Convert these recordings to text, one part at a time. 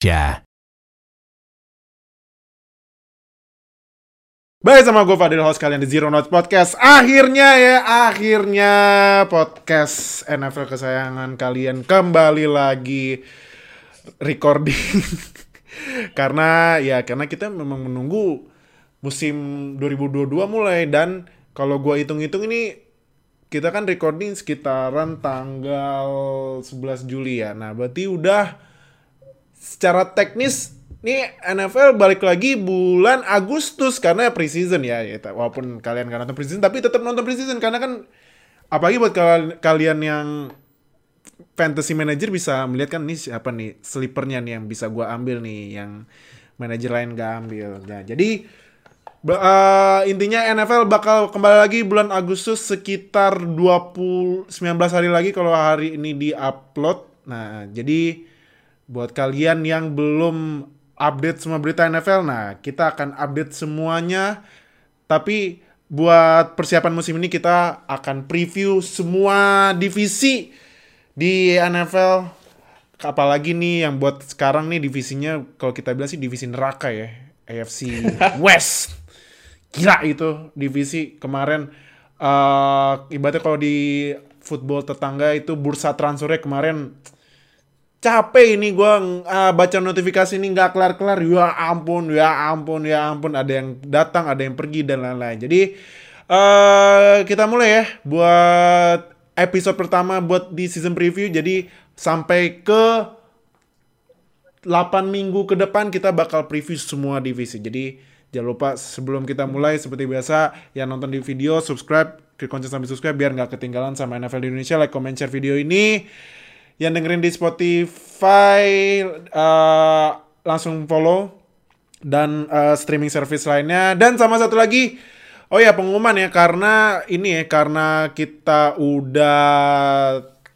Ya. Baik sama gue Fadil host kalian di Zero Note Podcast. Akhirnya ya, akhirnya podcast NFL kesayangan kalian kembali lagi recording. Karena ya, karena kita memang menunggu musim 2022 mulai Dan kalau gue hitung-hitung ini kita kan recording sekitaran tanggal 11 Juli ya. Nah berarti udah secara teknis nih NFL balik lagi bulan Agustus karena preseason ya, ya walaupun kalian nggak nonton preseason tapi tetap nonton preseason karena kan apalagi buat kal- kalian yang fantasy manager bisa melihat kan nih siapa nih sleepernya nih yang bisa gua ambil nih yang manajer lain gak ambil. Nah, jadi eh, intinya NFL bakal kembali lagi bulan Agustus sekitar 20 19 hari lagi kalau hari ini di-upload. Nah, jadi buat kalian yang belum update semua berita NFL, nah kita akan update semuanya. Tapi buat persiapan musim ini kita akan preview semua divisi di NFL. Apalagi nih yang buat sekarang nih divisinya kalau kita bilang sih divisi neraka ya, AFC West. Gila itu divisi kemarin eh ibaratnya kalau di football tetangga itu bursa transfernya kemarin capek ini gua ah, baca notifikasi ini nggak kelar-kelar. Ya ampun ya ampun ya ampun. Ada yang datang ada yang pergi dan lain-lain. Jadi eh kita mulai ya buat episode pertama buat di season preview. Jadi sampai ke 8 minggu ke depan kita bakal preview semua divisi. Jadi jangan lupa sebelum kita mulai seperti biasa yang nonton di video subscribe klik kunci sampai subscribe biar nggak ketinggalan sama NFL di Indonesia. Like comment share video ini. Yang dengerin di Spotify eh, langsung follow. Dan eh, streaming service lainnya. Dan sama satu lagi oh ya pengumuman ya karena ini ya karena kita udah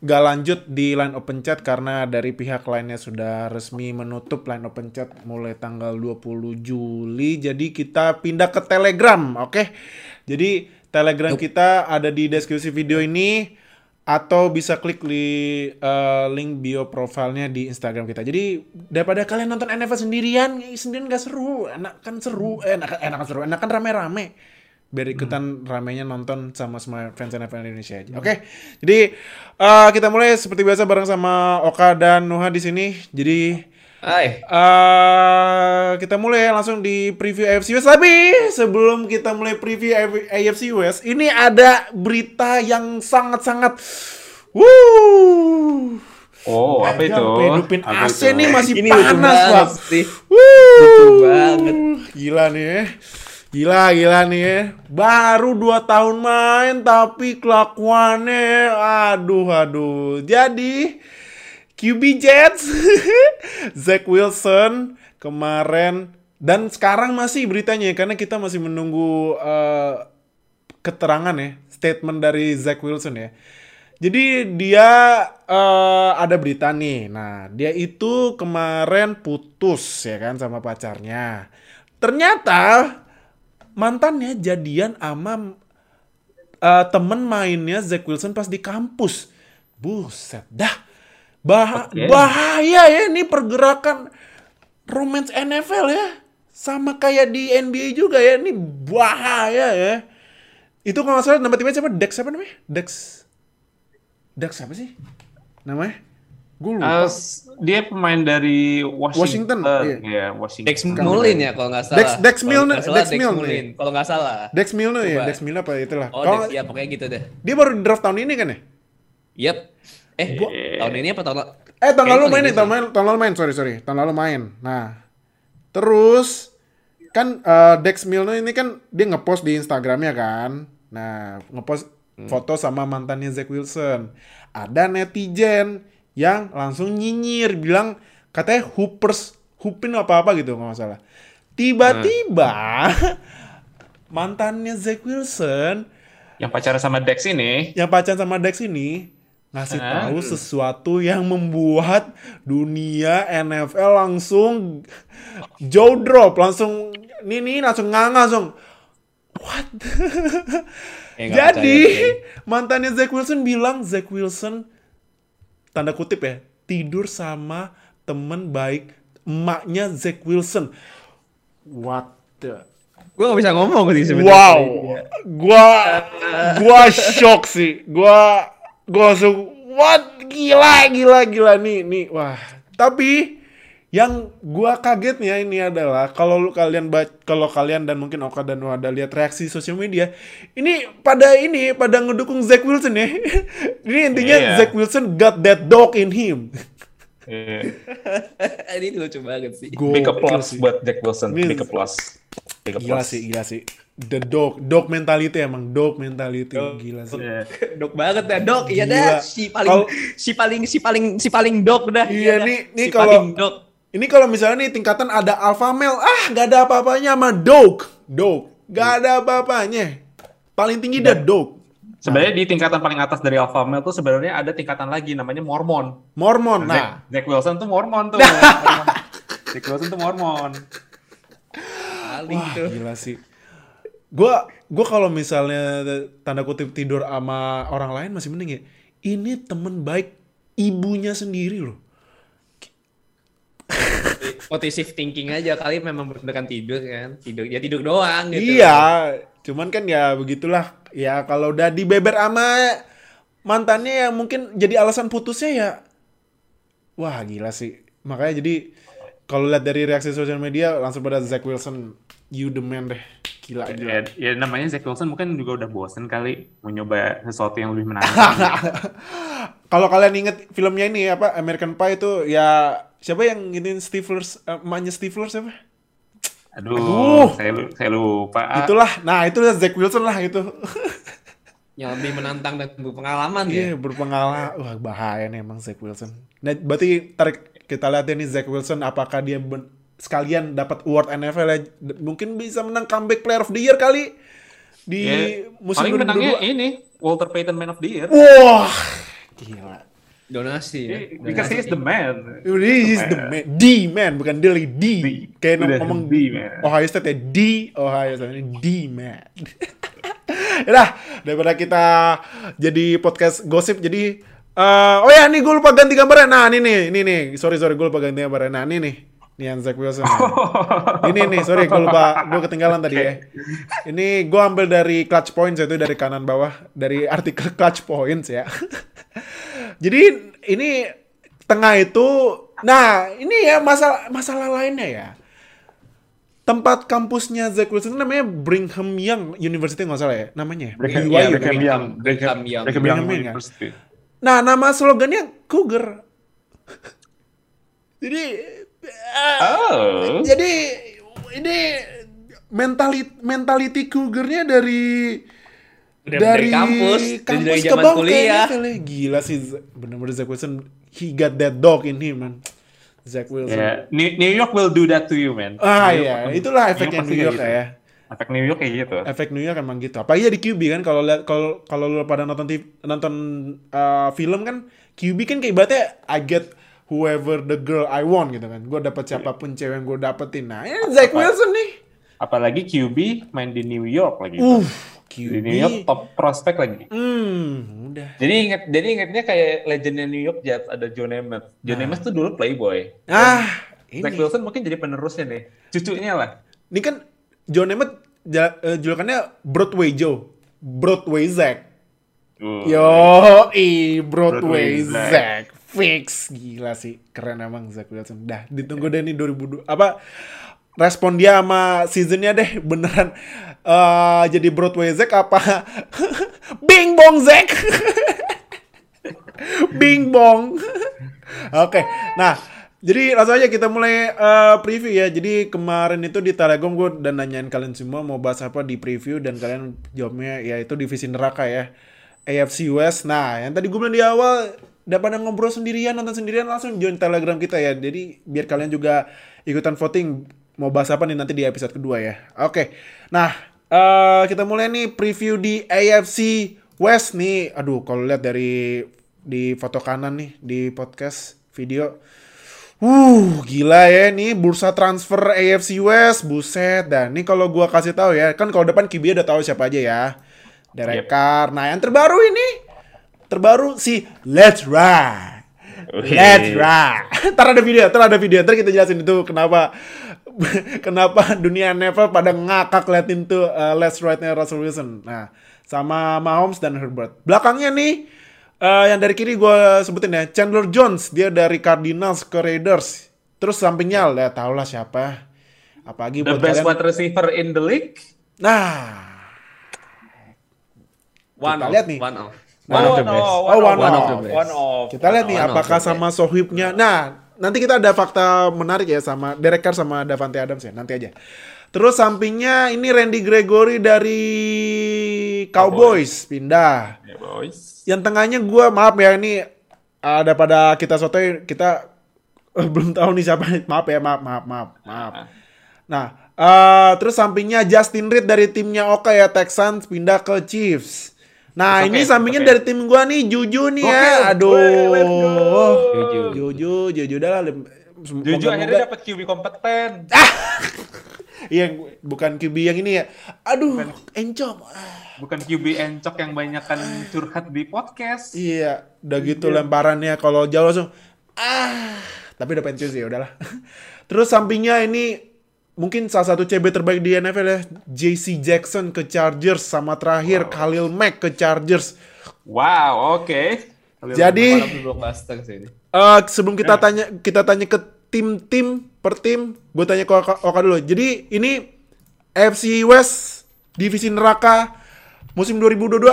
gak lanjut di line open chat karena dari pihak lainnya sudah resmi menutup line open chat mulai tanggal 20 Juli. Jadi kita pindah ke Telegram oke? Jadi Telegram kita ada di deskripsi video ini atau bisa klik di eh, link bio profilnya di Instagram kita. Jadi daripada kalian nonton NFL sendirian, sendirian gak seru. Enak kan seru, eh, enak, enak kan seru, enak kan rame-rame. Biar ikutan ramenya nonton sama semua fans NFL Indonesia aja. Oke, jadi eh, kita mulai seperti biasa bareng sama Oka dan Nuha di sini. Jadi Hai. eh kita mulai langsung di preview AFC West. Tapi sebelum kita mulai preview AFC West, ini ada berita yang sangat-sangat Wuh. Oh, apa itu? Hidupin AC itu? nih masih Ini panas, Pak. Wuh. Banget. Gila nih ya. Gila, gila nih ya. Baru 2 tahun main tapi kelakuannya aduh aduh. Jadi QB Jets Zach Wilson kemarin dan sekarang masih beritanya ya, karena kita masih menunggu eh, keterangan ya, statement dari Zach Wilson ya. Jadi dia eh, ada berita nih. Nah, dia itu kemarin putus ya kan sama pacarnya. Ternyata mantannya jadian sama eh, temen mainnya Zach Wilson pas di kampus. Buset dah. Bah Oke. bahaya ya ini pergerakan romance NFL ya. Sama kayak di NBA juga ya. Ini bahaya ya. Itu kalau nggak salah nama timnya siapa? Dex siapa namanya? Dex. Dex siapa sih? Namanya? Gue lupa. Uh, dia pemain dari Washington, Washington. iya. Iya, Washington. Dex Mulin ya kalau nggak salah. Dex- Dex Kalau Milne- nggak salah, Dex Milne. Mulin. Kalau nggak salah. Dex Milne ya, Coba. Dex Milne apa itulah. Oh, Kalau- Dex ya pokoknya gitu deh. dia baru draft tahun ini kan ya? Yep. Eh, tahun ini apa tahun la- Eh tahun lalu main ini nih, tahun, main, tahun lalu main, sorry sorry, tahun lalu main. Nah, terus kan eh, Dex Milne ini kan dia ngepost di Instagramnya kan. Nah, ngepost Hmm. foto sama mantannya Zach Wilson. Ada netizen yang langsung nyinyir bilang katanya hoopers hoopin apa apa gitu nggak masalah. Tiba-tiba mantannya Zach Wilson Yang pacaran sama Dex ini. yang pacaran sama Dex ini ngasih Hah? tahu sesuatu yang membuat dunia NFL langsung jaw drop, langsung ini nih langsung nganga langsung what? Eh, Jadi percaya, mantannya Zach Wilson bilang Zach Wilson tanda kutip ya tidur sama temen baik emaknya Zach Wilson. What the Gue gak bisa ngomong sih sebenarnya. Wow, gua gua shock sih. Gua gua langsung what gila gila gila nih nih wah. Tapi yang gua kagetnya ini adalah kalau lu kalian kalau kalian dan mungkin Oka dan Wada lihat reaksi sosial media, ini pada ini pada ngedukung Zach Wilson ya. ini intinya Iya. Zach Wilson got that dog in him. Iya. Ini lucu banget sih. Gokil Big applause sih. buat Jack Wilson. Ini- Big applause. Gila sih, gila sih. The dog, dog mentality emang dog mentality gila sih. Iya. Dok banget dah, dok. Iya dah. Si paling, Kalau- si paling, si paling, si paling dok dah. Iya, dah. nih- nih si kalau-. Ini kalau misalnya nih tingkatan ada alpha male, ah nggak ada apa-apanya sama dog, dog, nggak ada apa-apanya. Paling tinggi dah dog. Sebenarnya di tingkatan paling atas dari alpha male tuh sebenarnya ada tingkatan lagi namanya Mormon. Mormon, Zack, nah, Zack Wilson tuh Mormon tuh. Zack Wilson tuh Mormon. Paling wah tuh. gila sih. Gua, gua kalau misalnya tanda kutip tidur sama orang lain masih mending ya. Ini temen baik ibunya sendiri loh. Positive thinking aja kali memang beneran tidur kan. Tidur ya tidur doang gitu. Iya, cuman kan ya begitulah. Ya kalau udah dibeber sama mantannya ya mungkin jadi alasan putusnya ya. Wah gila sih. Makanya jadi kalau lihat dari reaksi sosial media langsung pada Zach Wilson, you the man deh. Gila gila. Ya, ya namanya Zack Wilson mungkin juga udah bosen kali mau nyoba sesuatu yang lebih menantang. Kalau kalian inget filmnya ini apa American Pie itu ya siapa yang nginin Stiflers, eh, emaknya Stiflers siapa? Aduh, Aduh. saya saya lupa. Ah, Itulah. Nah, itu Zach Wilson lah itu. Yang lebih menantang dan berpengalaman ya. Iya, berpengalaman. Wah, bahaya nih emang Zach Wilson. Nah, berarti tarik kita lihat nih Zach Wilson apakah dia ben- sekalian dapat award NFL ya. Mungkin bisa menang comeback player of the year kali di ya, musim paling menangnya 2022. ini Walter Payton Man of the Year. Wah, gila. Donasi ya. Because he's the man. He's the man. D man, bukan D lagi. D. Kayak Udah, ngomong D, man. Ohio State ya. D. Ohio State. Ini D man. Yaudah, daripada kita jadi podcast gosip, jadi eh oh ya, nih gue lupa ganti gambarnya. Nah, ini nih, ini nih. Sorry, sorry, gue lupa ganti gambarnya. Nah, ini nih. Nih yang Zach Wilson. ini nih, sorry, gue lupa. Gue ketinggalan tadi ya. Ini gue ambil dari Clutch Points, itu dari kanan bawah. Dari artikel Clutch Points ya. Jadi ini tengah itu, nah ini ya masalah masalah lainnya ya. Tempat kampusnya Zach Wilson namanya Brigham Young University nggak salah ya namanya. Brigham, BYU, iya, kan? Brigham Young. Brigham Young. Brigham Brigham Young ya? University. Nah nama slogannya Cougar. Jadi Oh. jadi ini mentality mentality Cougarnya dari Udah dari dari kampus, dari kampus ke zaman bawah kuliah. kayaknya. Gila sih bener-bener Zach Wilson he got that dog in him man. Zach Wilson. Ya, New, New York will do that to you, man. Ah New York iya, akan- itulah efeknya New York gitu. ya. Efek New York kayak gitu. Efek New York emang gitu. Apalagi di QB kan kalau lihat kalau kalau lu pada nonton TV, nonton uh, film kan QB kan kayak ibaratnya I get whoever the girl I want gitu kan. Gue dapet siapa pun cewek yang gue dapetin. Nah, ini Zach Apa- Wilson nih. Apalagi QB main di New York lagi. Di QB. New York top prospek lagi. Hmm, udah. Jadi inget, jadi ingetnya kayak legendnya New York Jets ada John Namath. John Nah. Namath tuh dulu playboy. Ah, Zach ini. Wilson mungkin jadi penerusnya nih. Cucunya lah. Ini kan John Emmett eh, julukannya Broadway Joe. Broadway Zack. Uh, Yo, i Broadway, Broadway Zack. Fix. Gila sih. Keren emang Zack Wilson. Dah, ditunggu deh nih 2002. Apa respon dia sama seasonnya deh beneran eh, jadi Broadway Zack apa Bing Bong Zack Bing Bong Oke nah jadi langsung aja kita mulai eh, preview ya jadi kemarin itu di Telegram gue dan nanyain kalian semua mau bahas apa di preview dan kalian jawabnya ya itu divisi neraka ya AFC West nah yang tadi gue bilang di awal daripada ngobrol sendirian nonton sendirian langsung join Telegram kita ya jadi biar kalian juga ikutan voting mau bahas apa nih nanti di episode kedua ya. Oke. Nah, eh kita mulai nih preview di AFC West nih. Aduh, kalau lihat dari di foto kanan nih di podcast video. Uh, gila ya nih bursa transfer AFC West, buset. Dan nih kalau gua kasih tahu ya, kan kalau depan QB udah tahu siapa aja ya. Derek Yep. Carr. Nah, yang terbaru ini terbaru si Let's Ride. That's right. Ntar ada video, ntar ada video, ntar kita jelasin itu kenapa kenapa dunia NFL pada ngakak liatin tuh uh, last right-nya Russell Wilson. Nah, sama Mahomes dan Herbert. Belakangnya nih uh, yang dari kiri gue sebutin ya, Chandler Jones, dia dari Cardinals ke Raiders. Terus sampingnya, ya tau lah siapa. Apalagi The buat best kalian. wide receiver in the league. Nah, One Kita of, lihat nih. one of. Nah, One of oh, the best. one One of. of the best. One of. kita lihat nih One of apakah sama sohibnya. Nah, nanti kita ada fakta menarik ya sama Derek Carr sama Davante Adams ya, nanti aja. Terus sampingnya ini Randy Gregory dari Cowboys, pindah. Ya, boys. Yang tengahnya gua maaf ya ini ada pada kita sotoy kita eh, belum tahu nih siapa. Maaf ya, maaf, maaf, maaf, maaf. Nah, eh, terus sampingnya Justin Reed dari timnya Oka ya Texans pindah ke Chiefs. Nah, It's ini okay, sampingnya it's dari tim gua nih Juju nih ya. Gokil. Aduh. Juju. Juju, Juju dah lah. Jujur akhirnya dapat QB kompeten. Iya, yang bukan QB yang ini ya. Aduh, encom. Ah, Bukan QB encok yang banyakan curhat di podcast. Iya, udah gitu lemparannya kalau jauh langsung ah, tapi udah pensiun sih, udahlah. Terus sampingnya ini mungkin salah satu CB terbaik di NFL ya, JC Jackson ke Chargers sama terakhir Khalil Mack ke Chargers. Wow, oke. Jadi sih ini. eh, sebelum kita tanya kita tanya ke tim-tim per tim, gue tanya ke Oka, Oka dulu. Jadi ini AFC West divisi neraka musim 2022.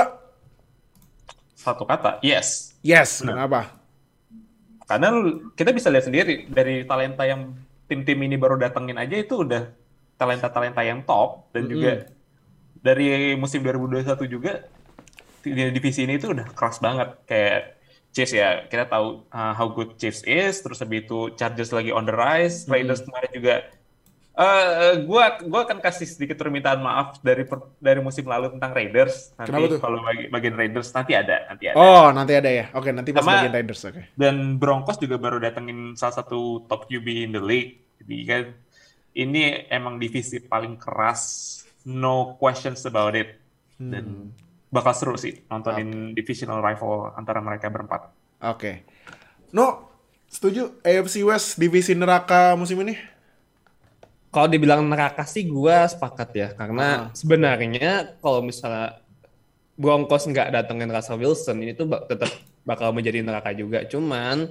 Satu kata, yes. Yes, kenapa? Karena kita bisa lihat sendiri dari talenta yang tim-tim ini baru datengin aja itu udah talenta-talenta yang top dan juga dari musim 2021 juga di divisi ini itu udah keras banget. Kayak Chiefs ya kita tahu uh, how good Chiefs is terus habis itu Chargers lagi on the rise Raiders kemarin juga eh gua gua akan kasih sedikit permintaan maaf dari per- dari musim lalu tentang Raiders nanti Kenapa tuh? kalau bagi, bagian Raiders nanti ada nanti ada Oh, nanti ada ya. Oke, nanti pas Sama- bagian Raiders, oke. dan Broncos juga baru datengin salah satu top QB in the league. Jadi kan ini emang divisi paling keras, no questions about it. Dan bakal seru sih nontonin divisional rival antara mereka berempat. Oke. No, setuju AFC West divisi neraka musim ini? Kalau dibilang neraka sih gua sepakat ya, karena sebenarnya kalau misalnya Broncos nggak datengin Russell Wilson ini tuh bak- tetap bakal menjadi neraka juga. Cuman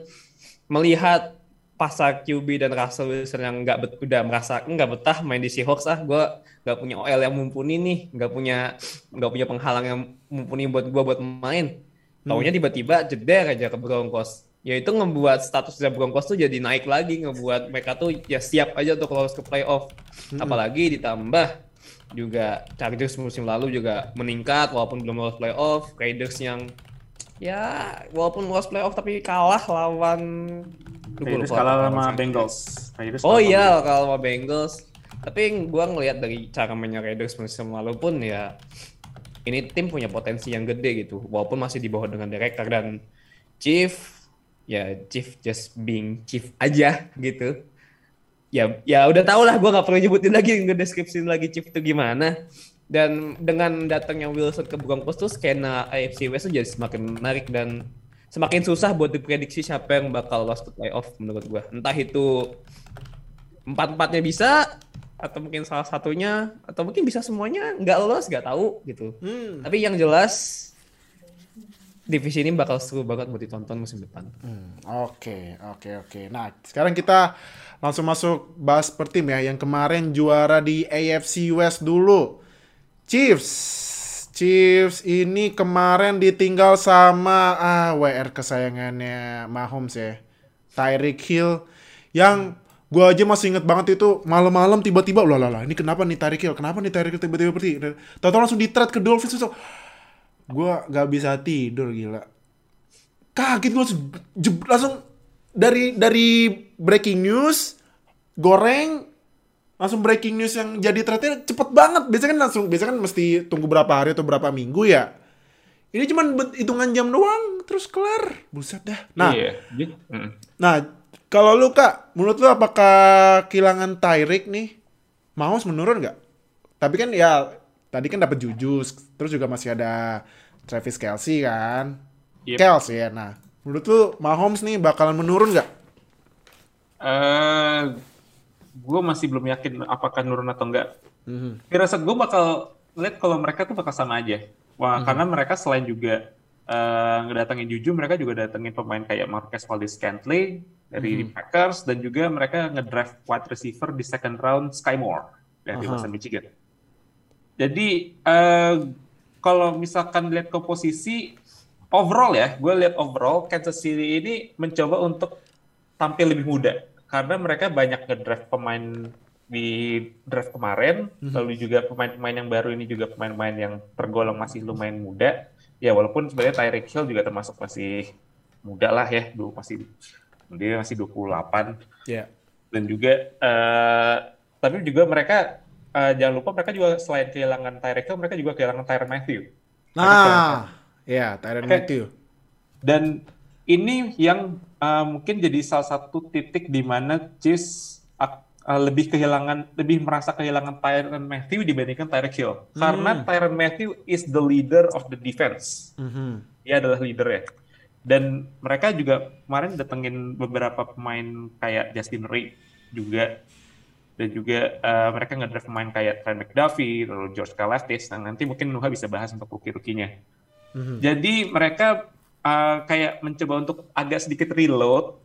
melihat pasar QB dan Russell Wilson yang nggak bet- udah merasa nggak betah main di Seahawks ah, gua nggak punya OL yang mumpuni nih, nggak punya nggak punya penghalang yang mumpuni buat gua buat main. Taunya tiba-tiba jeder aja ke Broncos. Ya itu ngebuat statusnya Broncos tuh jadi naik lagi, ngebuat mereka tuh ya siap aja untuk lolos ke playoff. Apalagi ditambah juga Chargers musim lalu juga meningkat walaupun belum lolos playoff. Raiders yang ya walaupun lolos playoff tapi kalah lawan Raiders lupa kalah sama. Bengals. Raiders Oh kalah iya kalau sama Bengals. Tapi gua ngelihat dari cara mainnya Raiders musim lalu pun ya ini tim punya potensi yang gede gitu. Walaupun masih di bawah dengan Derek dan Chief ya Chief just being Chief aja gitu. Ya ya udah tau lah gua nggak perlu nyebutin lagi ngedeskripsiin lagi Chief itu gimana. Dan dengan datangnya Wilson ke Broncos tuh skena AFC West tuh jadi semakin menarik dan semakin susah buat diprediksi siapa yang bakal lolos ke playoff menurut gua. Entah itu empat-empatnya bisa atau mungkin salah satunya atau mungkin bisa semuanya nggak lolos nggak tahu gitu. Hmm. Tapi yang jelas divisi ini bakal seru banget buat ditonton musim depan. Hmm, Oke, oke, oke. Nah, sekarang kita langsung masuk bahas per tim ya. Yang kemarin juara di AFC West dulu. Chiefs. Chiefs ini kemarin ditinggal sama ah WR kesayangannya Mahomes ya. Tyreek Hill yang gua aja masih inget banget itu malam-malam tiba-tiba lah lah ini kenapa nih Tyreek Hill kenapa nih Tyreek Hill tiba-tiba pergi tahu langsung di ke Dolphins itu gua gak bisa tidur gila. Kaget gue langsung langsung dari dari breaking news goreng langsung breaking news yang jadi trade cepet banget. Biasanya kan langsung biasanya kan mesti tunggu berapa hari atau berapa minggu ya. Ini cuman hitungan jam doang terus kelar. Buset dah. Nah Iya. Nah kalau lu kak menurut lu apakah kehilangan Tyreek nih Mahomes menurun nggak? Tapi kan ya tadi kan dapat Jujus terus juga masih ada Travis Kelsey kan Yep. Kelsey ya nah menurut lu Mahomes nih bakalan menurun nggak? Eh, gue masih belum yakin apakah nurun atau enggak. Mhm. Firasat gue bakal lihat kalau mereka tuh bakal sama aja. Wah, karena mereka selain juga eh, ngedatengin Juju, mereka juga datengin pemain kayak Marquez Valdes-Scantling dari Packers dan juga mereka ngedraft wide receiver di second round Sky Moore dari. Western Michigan. Jadi eh, kalau misalkan lihat komposisi overall ya, gue lihat overall Kansas City ini mencoba untuk tampil lebih muda karena mereka banyak ngedraft pemain di draft kemarin, lalu juga pemain-pemain yang baru ini juga pemain-pemain yang tergolong masih lumayan muda. Ya walaupun sebenarnya Tyreek Hill juga termasuk masih muda lah ya, dulu masih dia masih 28 Ya. dan juga eh, tapi juga mereka eh, jangan lupa mereka juga selain kehilangan Tyreek Hill mereka juga kehilangan Tyron Matthew Nah, ya Tyron Oke. Matthew. dan ini yang eh, mungkin jadi salah satu titik di mana Chiefs eh, lebih kehilangan lebih merasa kehilangan Tyron Matthew dibandingkan Tyreek Hill karena Tyron Matthew is the leader of the defense Mhm. dia adalah leader ya. Dan mereka juga kemarin datengin beberapa pemain kayak Justin Reed juga dan juga eh, mereka ngedraft pemain kayak Trent McDuffie, lalu George Kalafdis. Nah, nanti mungkin Nuha bisa bahas untuk rookie-rookinya. Mhm. Jadi mereka eh, kayak mencoba untuk agak sedikit reload,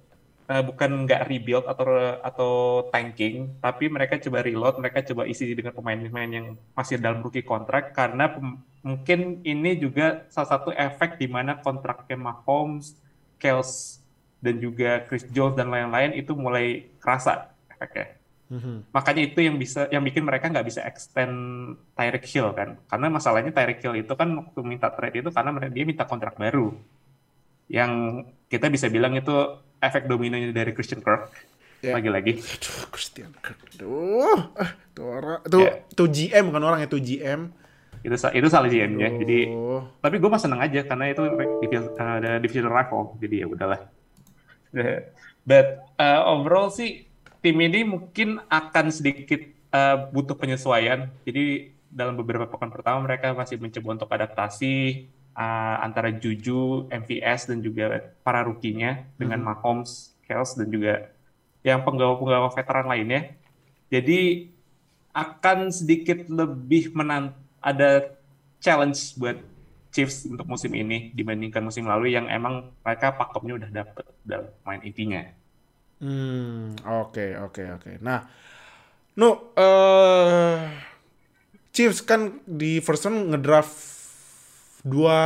eh, bukan nggak rebuild atau atau tanking, tapi mereka coba reload, mereka coba isi dengan pemain-pemain yang masih dalam rookie kontrak karena pem- mungkin ini juga salah satu efek di mana kontraknya Mahomes, Kels, dan juga Chris Jones dan lain-lain itu mulai kerasa efeknya. Mhm. Makanya itu yang bisa yang bikin mereka nggak bisa extend Tyreek Hill kan. Karena masalahnya Tyreek Hill itu kan waktu minta trade itu karena dia minta kontrak baru. Yang kita bisa bilang itu efek dominonya dari Christian Kirk. Ya. Lagi-lagi. Aduh, Christian Kirk. Aduh, ah, tuh orang, tuh, Ya. tuh GM bukan orang ya, tuh GM. Itu itu salah GM-nya. Jadi Aduh. tapi gue mah seneng aja karena itu ada division rival. Jadi ya udahlah. But uh, overall sih tim ini mungkin akan sedikit uh, butuh penyesuaian. Jadi dalam beberapa pekan pertama mereka masih mencoba untuk adaptasi uh, antara Juju, MVS dan juga para rukinya dengan Mahomes, Kels dan juga yang penggawa-penggawa veteran lainnya. Jadi akan sedikit lebih menan ada challenge buat Chiefs untuk musim ini dibandingkan musim lalu yang emang mereka pakemnya udah dapet dalam main intinya. Hmm, oke, oke, oke. Nah, no, eh Chiefs kan di first round ngedraft dua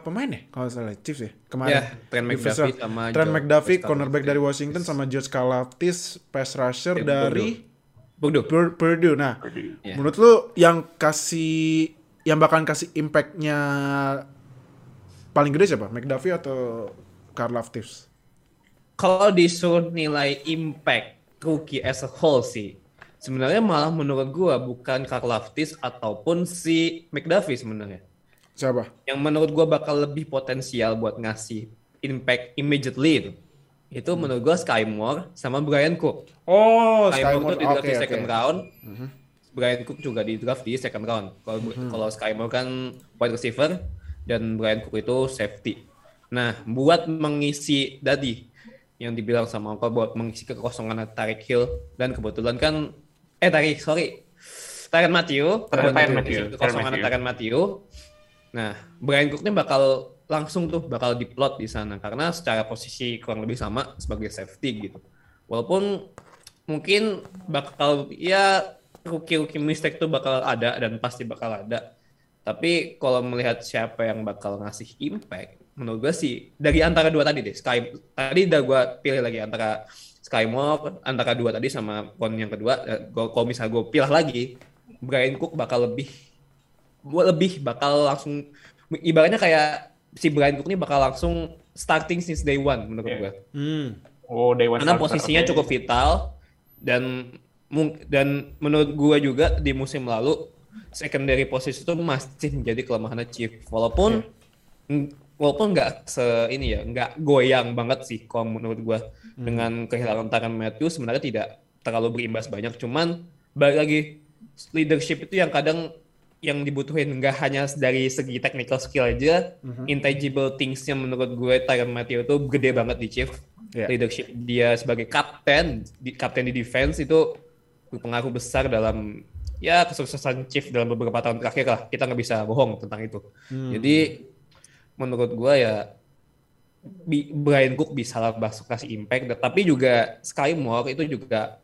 pemain ya, kalau salah Chiefs ya kemarin. Ya, Trent McDuffie round. sama Trent McDuffie, cornerback dari Washington, sama George Kalafdis, pass rusher Ya, dari Bodoh. Pur- Purdue. Nah, Ya. menurut lu yang kasih, yang bakalan kasih impact-nya paling gede siapa? McDuffie atau Karlaftis? Kalau disuruh nilai impact rookie as a whole sih, sebenarnya malah menurut gua bukan Karlaftis ataupun si McDuffie sebenarnya. Siapa? Yang menurut gua bakal lebih potensial buat ngasih impact immediately itu. Itu menurut gua Sky Moore sama Brian Cook. Oh, Sky Moore Skymore. tuh di draft Oke, di second round. Brian Cook juga di draft di second round. Kalau kalau Sky Moore kan wide receiver dan Brian Cook itu safety. Nah, buat mengisi tadi yang dibilang sama Uncle buat mengisi kekosongan Tarik Hill dan kebetulan kan eh Tarik sorry Tyron Matthew mengisi Matthew, kekosongan. Tyron Matthew. Nah, Brian Cook ini bakal langsung tuh bakal diplot di sana karena secara posisi kurang lebih sama sebagai safety gitu. Walaupun mungkin bakal ya rookie-rookie mistake tuh bakal ada dan pasti bakal ada. Tapi kalau melihat siapa yang bakal ngasih impact, menurut gue sih dari antara dua tadi deh. Sky tadi udah gue pilih lagi antara Sky Moore, antara dua tadi sama kon yang kedua. eh, gua- Kalau misalnya gue pilih lagi, Brian Cook bakal lebih gue lebih bakal langsung ibaratnya kayak si Brian Cook ini bakal langsung starting since day one menurut Iya. gue. Hmm. Oh, Dewan Karena Starter, posisinya oke. cukup vital dan dan menurut gua juga di musim lalu secondary posisi itu masih menjadi kelemahan Chief walaupun ng- walaupun nggak se ini ya nggak goyang banget sih kalau menurut gua dengan kehilangan Tyrann Matthew sebenarnya tidak terlalu berimbas banyak cuman balik lagi leadership itu yang kadang yang dibutuhin nggak hanya dari segi technical skill aja, intangible things-nya menurut gue Tyron Matthew itu gede banget di Chief. Iya. Leadership dia sebagai kapten, di, kapten di defense itu berpengaruh besar dalam ya kesuksesan Chief dalam beberapa tahun terakhir lah. Kita nggak bisa bohong tentang itu. Jadi menurut gue ya Brian Cook bisa lah masuk kasih impact, tapi juga Sky Moore itu juga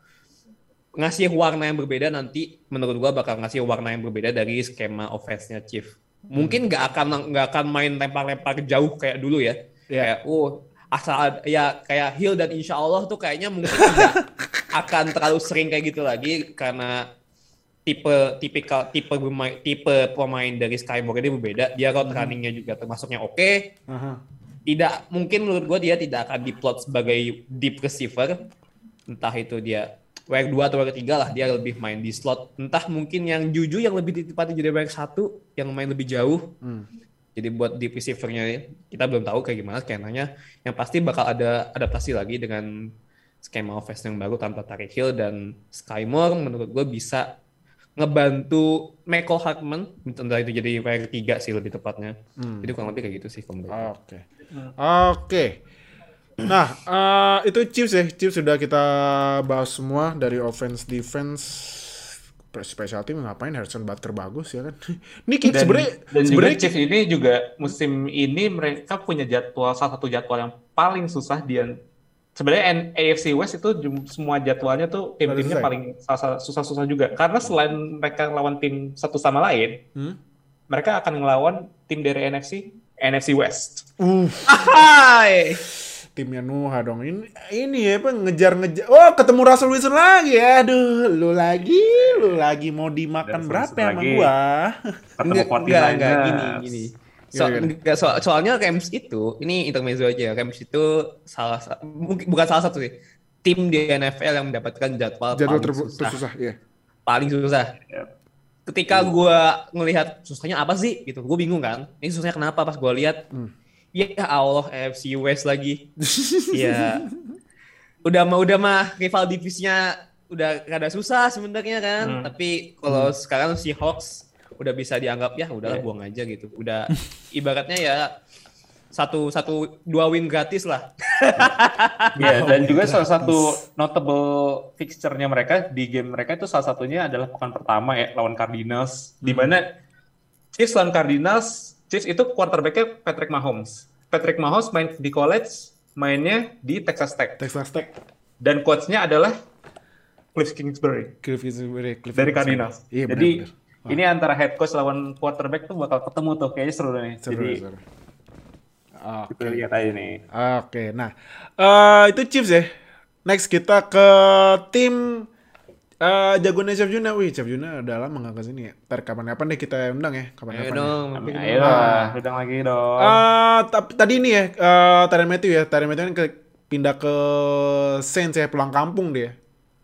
ngasih warna yang berbeda nanti menurut gua bakal ngasih warna yang berbeda dari skema offense-nya Chief. Mungkin nggak akan nggak akan main lempar-lempar jauh kayak dulu ya. Iya. Kayak oh asal ya kayak Hill dan Insya Allah tuh kayaknya mungkin tidak akan terlalu sering kayak gitu lagi karena tipe tipikal tipe pemain tipe pemain dari Sky Moore ini berbeda. Dia route runningnya juga termasuknya oke. Aha. tidak mungkin menurut gue dia tidak akan diplot sebagai deep receiver. Entah itu dia wire 2 atau wire 3 lah dia lebih main di slot. Entah mungkin yang Juju yang lebih ditempati jadi wire 1 yang main lebih jauh. Hmm. jadi buat deep receivernya kita belum tahu kayak gimana skenanya. Yang pasti bakal ada adaptasi lagi dengan skema offense yang baru tanpa Tariq Hill dan Sky Moore menurut gue bisa ngebantu Michael Hartman entah itu jadi wire 3 sih lebih tepatnya jadi kurang lebih kayak gitu sih kalau. Oke. Oke. Nah, eh, itu Chiefs ya. Chiefs sudah kita bahas semua dari offense, defense, special team ngapain Harrison Butker bagus ya kan. Ini kick Dan, sebenarnya dan juga sebenarnya Chiefs ini juga musim ini mereka punya jadwal salah satu jadwal yang paling susah di sebenarnya AFC West itu semua jadwalnya tuh tim-timnya paling susah-susah juga karena selain mereka lawan tim satu sama lain, Hmm? mereka akan ngelawan tim dari NFC NFC West. uh, Hai. timnya Nuha dong. Ini ini ya apa ngejar-ngejar. Oh, ketemu Russell Wilson lagi. Aduh, lu lagi, lu lagi mau dimakan Russell berapa ya sama gua? Ketemu Enggak, 49ers. enggak, enggak, gini, gini. So, Gimana, gimana? enggak, so- soalnya Rams itu, ini intermezzo aja. Rams itu salah sa- mungkin bukan salah satu sih. Tim di NFL yang mendapatkan jadwal, Jadwal paling ter- susah. tersusah, iya. Paling susah. Yep. Ketika gua ngelihat susahnya apa sih gitu, gue bingung kan. Ini susahnya kenapa pas gua lihat. Hmm. Ya Allah, AFC West lagi. ya. Udah mah udah mah rival divisinya udah rada susah sebenarnya kan. Hmm. Tapi kalau sekarang si Hawks udah bisa dianggap ya udahlah Iya. buang aja gitu. Udah ibaratnya ya satu satu dua win gratis lah. Ya, dan juga salah satu notable fixture-nya mereka di game mereka itu salah satunya adalah pekan pertama ya lawan Cardinals di mana Chiefs lawan Cardinals, Chiefs itu quarterback-nya Patrick Mahomes. Patrick Mahomes main di college, mainnya di Texas Tech Texas Tech. dan coach-nya adalah Cliff Kingsbury Cliff Kingsbury, Cliff dari Kingsbury. Cardinals. Iya, Jadi benar-benar. ini antara head coach lawan quarterback tuh bakal ketemu tuh kayaknya seru nih. Seru, Jadi seru. Oke. kita lihat aja nih. Oke, nah eh, itu Chiefs ya. Next kita ke tim eh jagoannya Chef Juna. Wih, Chef Juna udah lama nggak ke sini ya. Ntar kapan-kapan deh kita undang ya. Ayo Kapan-kapan. ya. dong. Mampir ayo lah, undang lagi dong. Tapi tadi ini ya, eh Tyrann Matthew ya. Tyrann Matthew kan ke, pindah ke Saints ya, pulang kampung dia.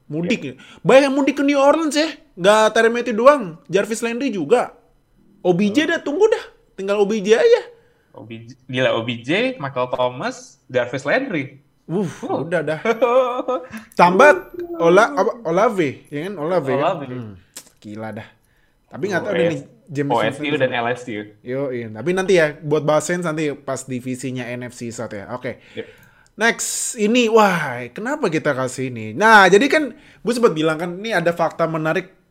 Mudik ya. Banyak yang mudik ke New Orleans ya. Tyrann Matthew doang. Jarvis Landry juga. OBJ dah, tunggu dah. Tinggal OBJ aja. OBJ, gila OBJ, Michael Thomas, Jarvis Landry. Wuh, udah dah. Tambah Ola apa Olave, ya kan Olave. Kan? Olave. Hmm, gila dah. Tapi nggak tahu deh nih James OSU dan LSU. Yo, iya. Tapi nanti ya buat bahas Saints nanti pas divisinya NFC South ya. Oke. Yep. Next, ini wah, kenapa kita kasih ini? Nah, jadi kan gue sempat bilang kan ini ada fakta menarik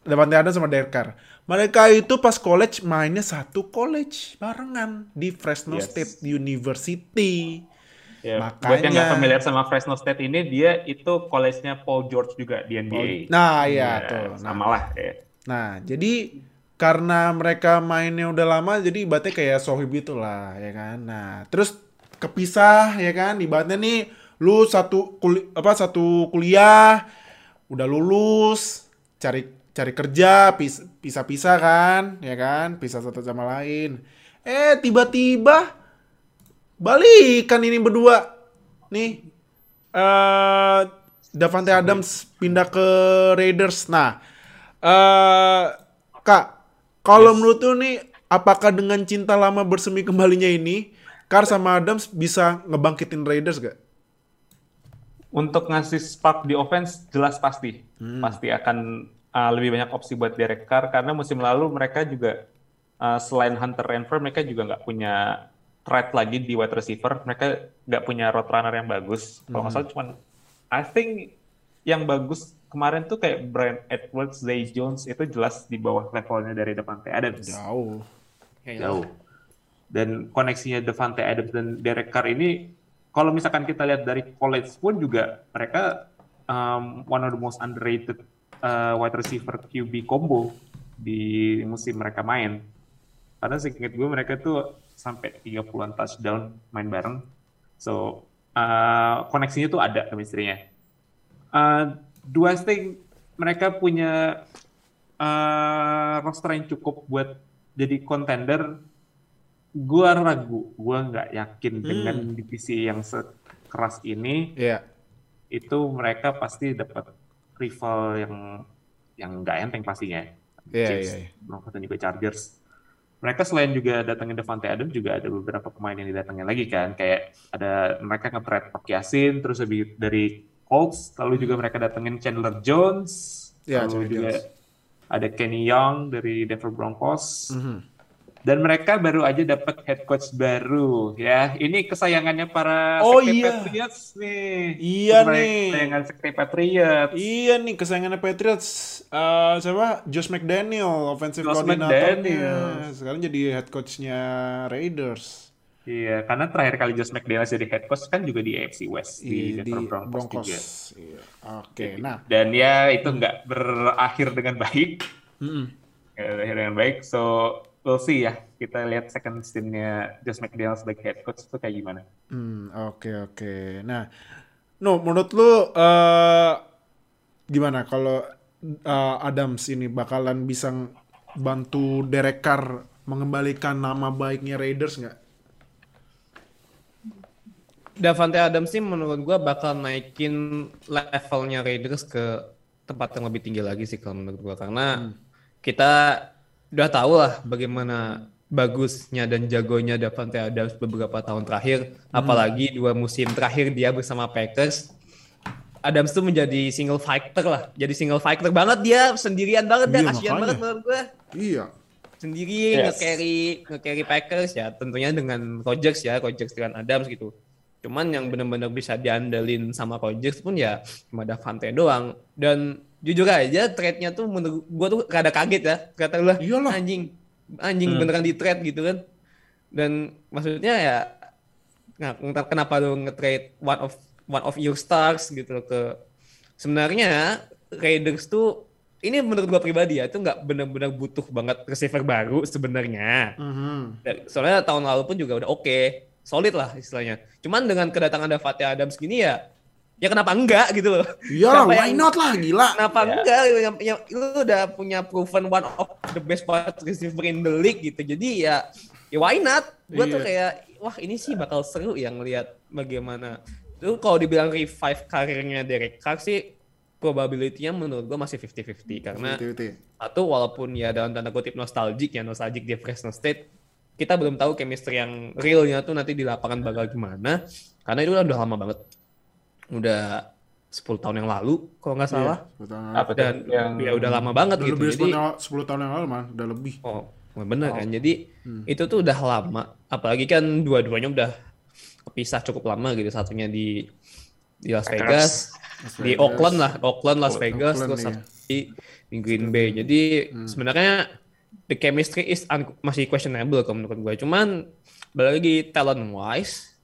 Davante Adams sama Derek Carr. Mereka itu pas college mainnya satu college barengan di Fresno Yes. State University. Ya, Makanya- Buat yang nggak familiar sama Fresno State ini, dia itu college-nya Paul George juga di NBA. Nah, iya Ya, tuh. Nah, Sama lah. Ya. Nah, jadi karena mereka mainnya udah lama, jadi ibaratnya kayak sohib gitu lah, ya kan. Nah, terus kepisah, ya kan. Ibaratnya nih, lu satu kuli, apa satu kuliah, udah lulus, cari cari kerja, pis- pisah-pisah kan, ya kan, pisah satu sama lain. Eh, tiba-tiba balikan ini berdua, nih. eh Davante Adams pindah ke Raiders. Nah, eh Kak, kalau menurut lu nih, apakah dengan cinta lama bersemi kembalinya ini, Carr sama Adams bisa ngebangkitin Raiders gak? Untuk ngasih spark di offense, jelas pasti. Hmm. Pasti akan uh, lebih banyak opsi buat Derek Carr karena musim lalu mereka juga uh, selain Hunter Renfro mereka juga nggak punya threat lagi di wide receiver. Mereka nggak punya road runner yang bagus. Kalau nggak salah cuman I think yang bagus kemarin tuh kayak Brian Edwards, Zay Jones itu jelas di bawah levelnya dari Devante Adams. Jauh. Jauh. Dan koneksinya Devante Adams dan Derek Carr ini kalau misalkan kita lihat dari college pun juga mereka um, one of the most underrated uh, wide receiver QB combo di musim mereka main. Karena seingat gue mereka tuh sampai 30-an touchdown main bareng. So, uh, koneksinya tuh ada chemistry-nya. Uh, dua thing, mereka punya uh, roster yang cukup buat jadi contender gua ragu, gua nggak yakin Hmm. dengan divisi yang sekeras ini Iya. itu mereka pasti dapat rival yang yang nggak enteng pastinya. Iya, Chiefs, iya, iya. Broncos dan juga Chargers. Mereka selain juga datangin Devante Adams juga ada beberapa pemain yang didatangin lagi kan, kayak ada mereka nge-trade Pak Yasin, terus lebih dari Colts, lalu juga mereka datengin Chandler Jones, Iya, lalu Chandler juga Jones. ada Kenny Young dari Denver Broncos. Mhm. Dan mereka baru aja dapat head coach baru ya. Ini kesayangannya para Oh, Sekte iya. Patriots nih. Iya Mereka nih. Kesayangan Sekte Patriots. Iya nih kesayangannya Patriots Eh, siapa Josh McDaniel offensive Josh coordinatornya McDaniels. sekarang jadi head coachnya Raiders Iya, karena terakhir kali Josh McDaniels jadi head coach kan juga di AFC West di Iya, Denver Broncos, Broncos. juga. Iya. Oke, nah Dan ya itu nggak berakhir dengan baik. mm-mm. Nggak berakhir dengan baik. So we'll see ya. Kita lihat second stint-nya Josh McDaniels sebagai head coach itu kayak gimana. Hmm, oke oke. Nah, no menurut lu eh gimana kalau eh, Adams ini bakalan bisa bantu Derek Carr mengembalikan nama baiknya Raiders nggak? Davante Adams sih menurut gua bakal naikin levelnya Raiders ke tempat yang lebih tinggi lagi sih kalau menurut gua karena kita udah tahu lah bagaimana bagusnya dan jagonya Davante Adams beberapa tahun terakhir. Apalagi dua musim terakhir dia bersama Packers. Adams tuh menjadi single fighter lah. Jadi single fighter banget dia. Sendirian banget dah. Iya, kasihan banget menurut gua. Iya. sendiri Yes. nge-carry nge-carry Packers ya. Tentunya dengan Rodgers ya Rodgers dengan Adams gitu. Cuman yang benar-benar bisa diandelin sama Rodgers pun ya cuma Davante doang. Dan jujur aja trade-nya tuh menurut gua tuh rada kaget ya kata lah Iyalah. anjing anjing Hmm. beneran di trade gitu kan dan maksudnya ya nah, kenapa lu nge-trade one of one of your stars gitu loh ke sebenarnya Raiders tuh ini menurut gua pribadi ya itu nggak benar-benar butuh banget receiver baru sebenarnya. Mhm. Dan Soalnya tahun lalu pun juga udah oke, solid lah istilahnya. Cuman dengan kedatangan Davante Adams gini ya, ya kenapa enggak gitu loh? Iya, Siapa why yang- not lah gila. Kenapa Ya. enggak? Yang, yang, lu udah punya proven one of the best wide receiver in the league gitu. Jadi ya, ya why not? Gua tuh Iya. kayak, wah ini sih bakal seru yang lihat bagaimana. Itu kalau dibilang revive karirnya Derek Carr sih, probability-nya menurut gua masih 50-50. Karena Betul-betul. satu walaupun ya dalam tanda kutip nostalgic ya nostalgic di Fresno State kita belum tahu chemistry yang realnya tuh nanti di lapangan bakal gimana karena itu udah lama banget udah 10 tahun yang lalu kalau nggak salah. Betul. Apa dan yang ya udah lama banget Udah gitu lebih jadi 10 tahun yang lalu man, udah lebih. oh bener kan? Jadi itu tuh udah lama. Apalagi kan dua-duanya udah kepisah cukup lama gitu. Satunya di di Las Vegas Las di. Oakland lah. Oakland Las Vegas Oakland, terus iya. satu di, di Green Bay. jadi sebenarnya the chemistry is un- masih questionable kalau menurut gue cuman balik lagi talent wise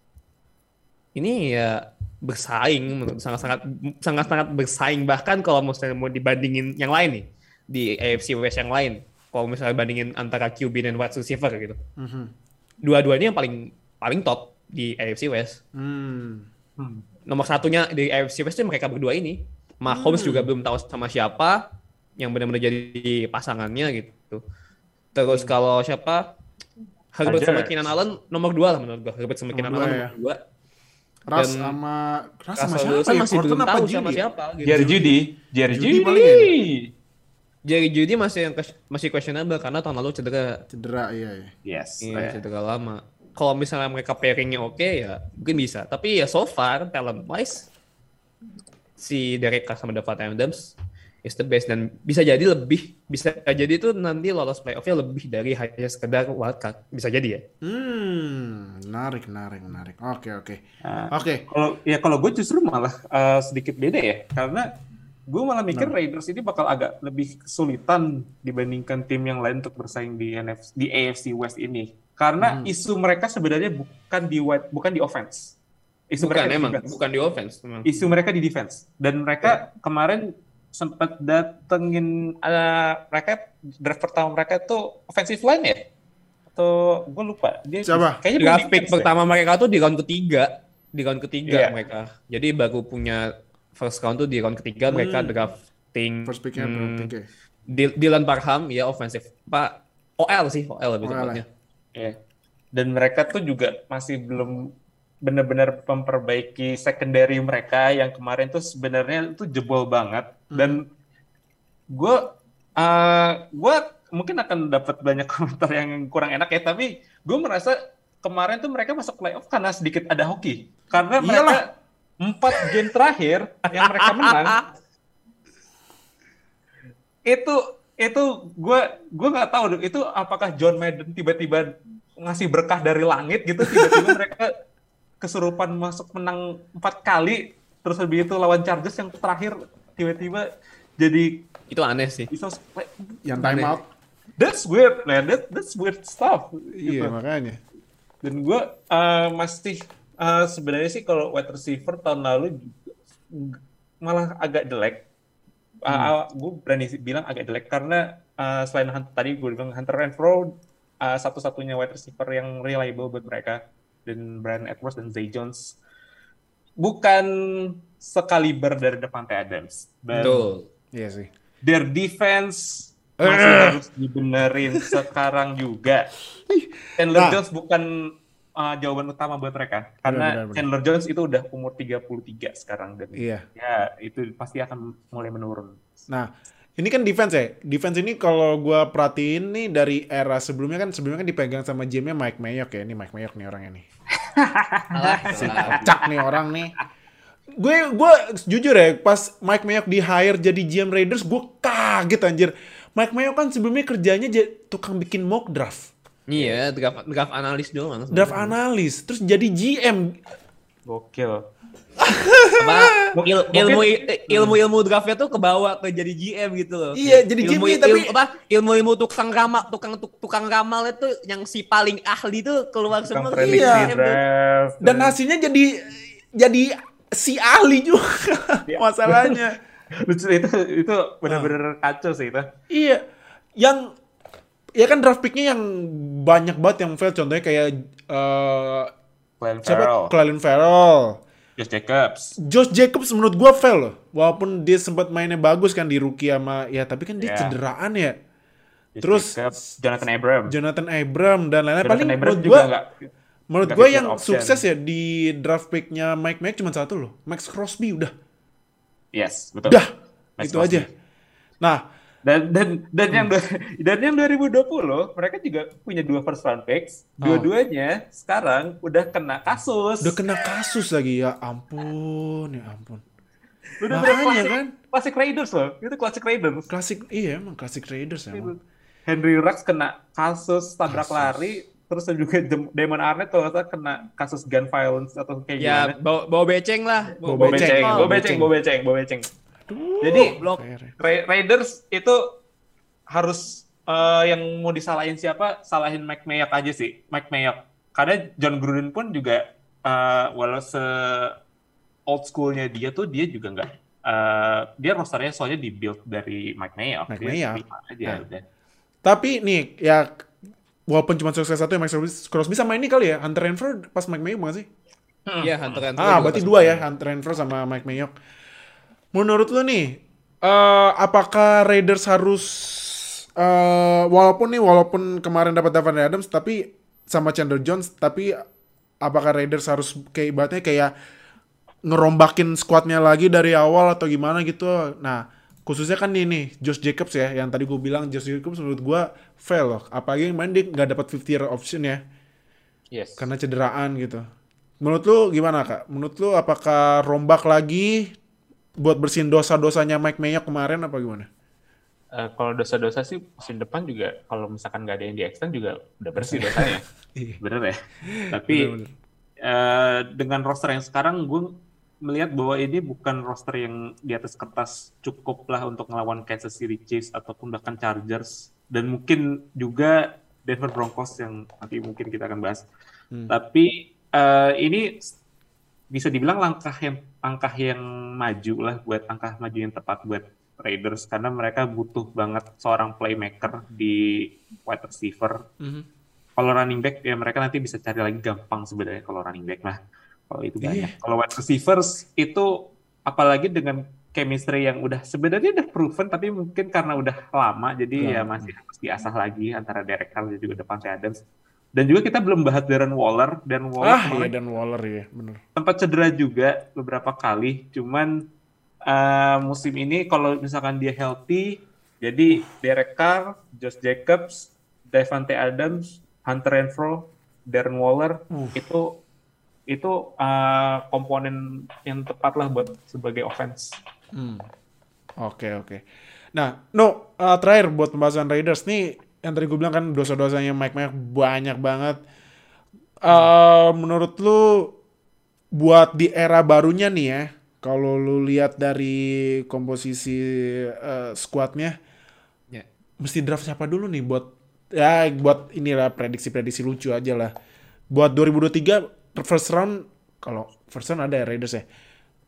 ini ya bersaing menurut sangat-sangat sangat-sangat bersaing bahkan kalau misalnya mau dibandingin yang lain nih di AFC West yang lain kalau misalnya bandingin antara QB dan wide receiver gitu Mhm. dua-duanya yang paling paling top di AFC West Hmm. Hmm. nomor satunya di AFC West itu mereka berdua ini. Mahomes juga belum tahu sama siapa yang benar-benar jadi pasangannya gitu. Terus kalau siapa Herbert sama. Keenan Allen nomor dua lah menurut gua. Herbert sama Keenan Allen ya. nomor dua. Ras Dan sama Ras sama siapa Wilson ya? masih Corton belum tahu Judy sama siapa gitu. Jerry Judy, Jerry Judy Judy. Jerry Judy masih yang masih questionable karena tahun lalu cedera. Cedera iya ya. Yes. Iya, eh. cedera lama. Kalau misalnya mereka pairingnya oke ya mungkin bisa. Tapi ya so far talent wise si Derek Carr sama Davante Adams is the best dan bisa jadi lebih bisa jadi itu nanti lolos playoffnya lebih dari hanya sekedar wildcard bisa jadi ya Hmm, menarik, menarik, menarik. Oke, oke. Nah, Oke. Kalau ya kalau gue justru malah uh, sedikit beda ya, karena gue malah mikir Raiders ini bakal agak lebih kesulitan dibandingkan tim yang lain untuk bersaing di NFC di AFC West ini. Karena isu mereka sebenarnya bukan di wide- bukan di offense. Isu bukan mereka di emang defense. bukan di offense memang. Isu mereka di defense. Dan mereka kemarin sempat datengin uh, mereka draft pertama mereka tuh offensive line ya? Atau gue lupa. Dia Siapa? Kayaknya Draft pick pertama mereka tuh di round ketiga, di round ketiga Iya. mereka. Jadi baru punya first round tuh di round ketiga mereka drafting First picknya hmm, pick ya? Dylan Parham ya offensive Pak OL sih OL lebih tepatnya. Iya. Dan mereka tuh juga masih belum benar-benar memperbaiki secondary mereka yang kemarin tuh sebenarnya itu jebol banget. Dan gue gue mungkin akan dapat banyak komentar yang kurang enak ya tapi gue merasa kemarin tuh mereka masuk playoff karena sedikit ada hoki. Karena mereka empat game terakhir yang mereka menang. Itu itu gue gue nggak tahu itu apakah John Madden tiba-tiba ngasih berkah dari langit gitu tiba-tiba mereka kesurupan masuk menang empat kali terus habis itu lawan Chargers yang terakhir tiba-tiba jadi Itu aneh sih. bisa Yang time out. that's weird man that, that's weird stuff Iya, gitu. makanya. dan gue uh, masih uh, sebenarnya sih kalau wide receiver tahun lalu juga malah agak jelek. Uh, gue berani bilang agak jelek karena uh, selain Hunter, tadi gue bilang Hunter Renfro uh, satu-satunya wide receiver yang reliable buat mereka dan Brian Edwards dan Zay Jones bukan sekaliber dari Devante Adams dan Betul. Iya sih. their defense masih harus dibenerin sekarang juga. Chandler Nah. Jones bukan uh, jawaban utama buat mereka karena Benar, benar, benar. Chandler Jones itu udah umur 33 sekarang dan Iya. ya itu pasti akan mulai menurun. Nah, ini kan defense ya. Defense ini kalau gua perhatiin nih dari era sebelumnya kan sebelumnya kan dipegang sama GM-nya Mike Mayock ya. Ini Mike Mayock nih orangnya nih. Alah, alah. Cak nih orang nih. Gue gue jujur ya, pas Mike Mayock di hire jadi GM Raiders, gue kaget anjir. Mike Mayock kan sebelumnya kerjanya jadi tukang bikin mock draft. Iya, draft, draft analis doang. Draft analis, terus jadi GM. Gokil. Apa, il- ilmu ilmu ilmu draftnya tuh kebawa ke jadi GM gitu loh. Iya, jadi ilmu, GM, tapi- ilmu, apa ilmu ilmu tukang ramal tukang tuk- tukang ramal itu yang si paling ahli tuh keluar Tukang semua. Iya. draft. Dan hasilnya jadi jadi si ahli juga Iya. masalahnya. Lucu itu itu benar-benar kacau sih itu. Iya, yang ya kan draft picknya yang banyak banget yang fail. Contohnya kayak eh Glenn siapa? Farrell, Clelin Farrell. Josh Jacobs. Josh Jacobs menurut gua fail loh. Walaupun dia sempat mainnya bagus kan di rookie sama ya tapi kan dia Ya. cederaan ya. Josh Terus Jacobs, Jonathan Abram. Jonathan Abram dan lain-lain paling Abram menurut nggak menurut feature yang option. sukses ya di draft picknya Mike Mack cuma satu loh. Max Crosby udah. Yes, betul. Udah. Max itu Crosby. aja. Nah, Dan dan dan yang Hmm. dua- dan yang 2020 mereka juga punya dua first round picks. Dua-duanya sekarang udah kena kasus. Oh. udah kena kasus lagi ya ampun, ya ampun. Udah Makanya classic, kan. classic Raiders loh. Itu classic Raiders. Klasik iya emang klasik Raiders emang. Henry Rux kena kasus tabrak Kasus. lari, terus juga Dem- Damon Arnett kalau salah kena kasus gun violence atau kayak Ya, gimana. bawa, bawa beceng lah. Bawa Bawa beceng, beceng, bawa bawa beceng, beceng. bawa beceng, bawa beceng. Aduh, Jadi Blok. Ra- Raiders itu harus eh, yang mau disalahin siapa? Salahin Mike Mayock aja sih, Mike Mayock. Karena John Gruden pun juga eh, walau se old schoolnya dia tuh dia juga nggak eh, dia rosternya soalnya dibuild dari Mike Mayock. Mike Mayock. aja Nah. udah. Tapi nih ya walaupun cuma sukses satu ya Max Crosby- sama ini kali ya Hunter Renfro pas Mike Mayock bukan sih? Iya, Hunter Renfro Ah, berarti dua ya Hunter Renfro sama Mike Mayock. Menurut lu nih, eh apakah Raiders harus eh walaupun nih walaupun kemarin dapat Davante Adams tapi sama Chandler Jones tapi apakah Raiders harus kayak ibaratnya kayak ngerombakin squadnya lagi dari awal atau gimana gitu. Nah, khususnya kan ini Josh Jacobs ya yang tadi gue bilang Josh Jacobs menurut gue fail loh. Apalagi yang main dia nggak dapat 50 year option ya Yes. karena cederaan gitu. Menurut lu gimana kak? Menurut lu apakah rombak lagi buat bersihin dosa-dosanya Mike Mayock kemarin apa gimana? Uh, kalau dosa-dosa sih musim depan juga kalau misalkan nggak ada yang di extend juga udah bersih dosanya. Iya. Bener ya. Tapi Bener-bener. uh, dengan roster yang sekarang gue melihat bahwa ini bukan roster yang di atas kertas cukup lah untuk ngelawan Kansas City Chiefs ataupun bahkan Chargers dan mungkin juga Denver Broncos yang nanti mungkin kita akan bahas. Hmm. Tapi uh, ini bisa dibilang langkah yang langkah yang maju lah buat langkah maju yang tepat buat Raiders karena mereka butuh banget seorang playmaker di wide receiver. Mhm. Kalau running back ya mereka nanti bisa cari lagi gampang sebenarnya kalau running back lah. Kalau itu Iya. banyak. Kalau wide receivers itu apalagi dengan chemistry yang udah sebenarnya udah proven tapi mungkin karena udah lama jadi ya masih harus diasah lagi antara Derek Carr dan juga Devante Adams. Dan juga kita belum bahas Darren Waller dan Waller Ah, iya dan Waller ya, bener. sempat cedera juga beberapa kali. Cuman eh, musim ini kalau misalkan dia healthy, jadi Derek Carr, Josh Jacobs, Devante Adams, Hunter Renfro, Darren Waller itu itu eh, komponen yang tepat lah buat sebagai offense. Hmm. Oke oke. Nah, no uh, terakhir buat pembahasan Raiders nih yang tadi gue bilang kan dosa-dosanya Mike Mayock banyak banget. Uh, menurut lu buat di era barunya nih ya, kalau lu lihat dari komposisi uh, squadnya, Ya. mesti draft siapa dulu nih buat ya buat inilah prediksi-prediksi lucu aja lah. Buat 2023 first round kalau first round ada ya Raiders ya.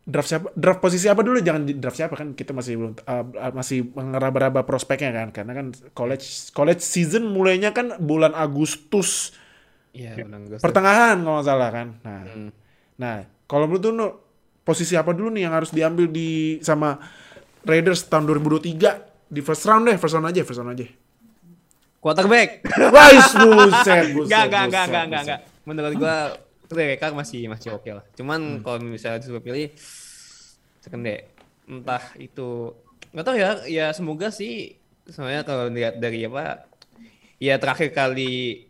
Draft siapa? Draft posisi apa dulu? Jangan di- draft siapa kan kita masih belum uh, uh, masih mengeraba-raba prospeknya kan karena kan college college season mulainya kan bulan Agustus Iya, gue. pertengahan kalau nggak salah kan. Nah, Hmm. nah kalau menurut lu Nu, posisi apa dulu nih yang harus diambil di sama Raiders tahun 2023 di first round deh, first round aja, first round aja. Quarterback. Wah, buset, buset, Enggak, enggak, enggak, buset, enggak, enggak, buset. enggak. Menurut gua mereka masih masih oke lah. Cuman Hmm. kalau misalnya disuruh pilih second day, entah itu nggak tahu ya, ya semoga sih sebenarnya kalau lihat dari apa ya terakhir kali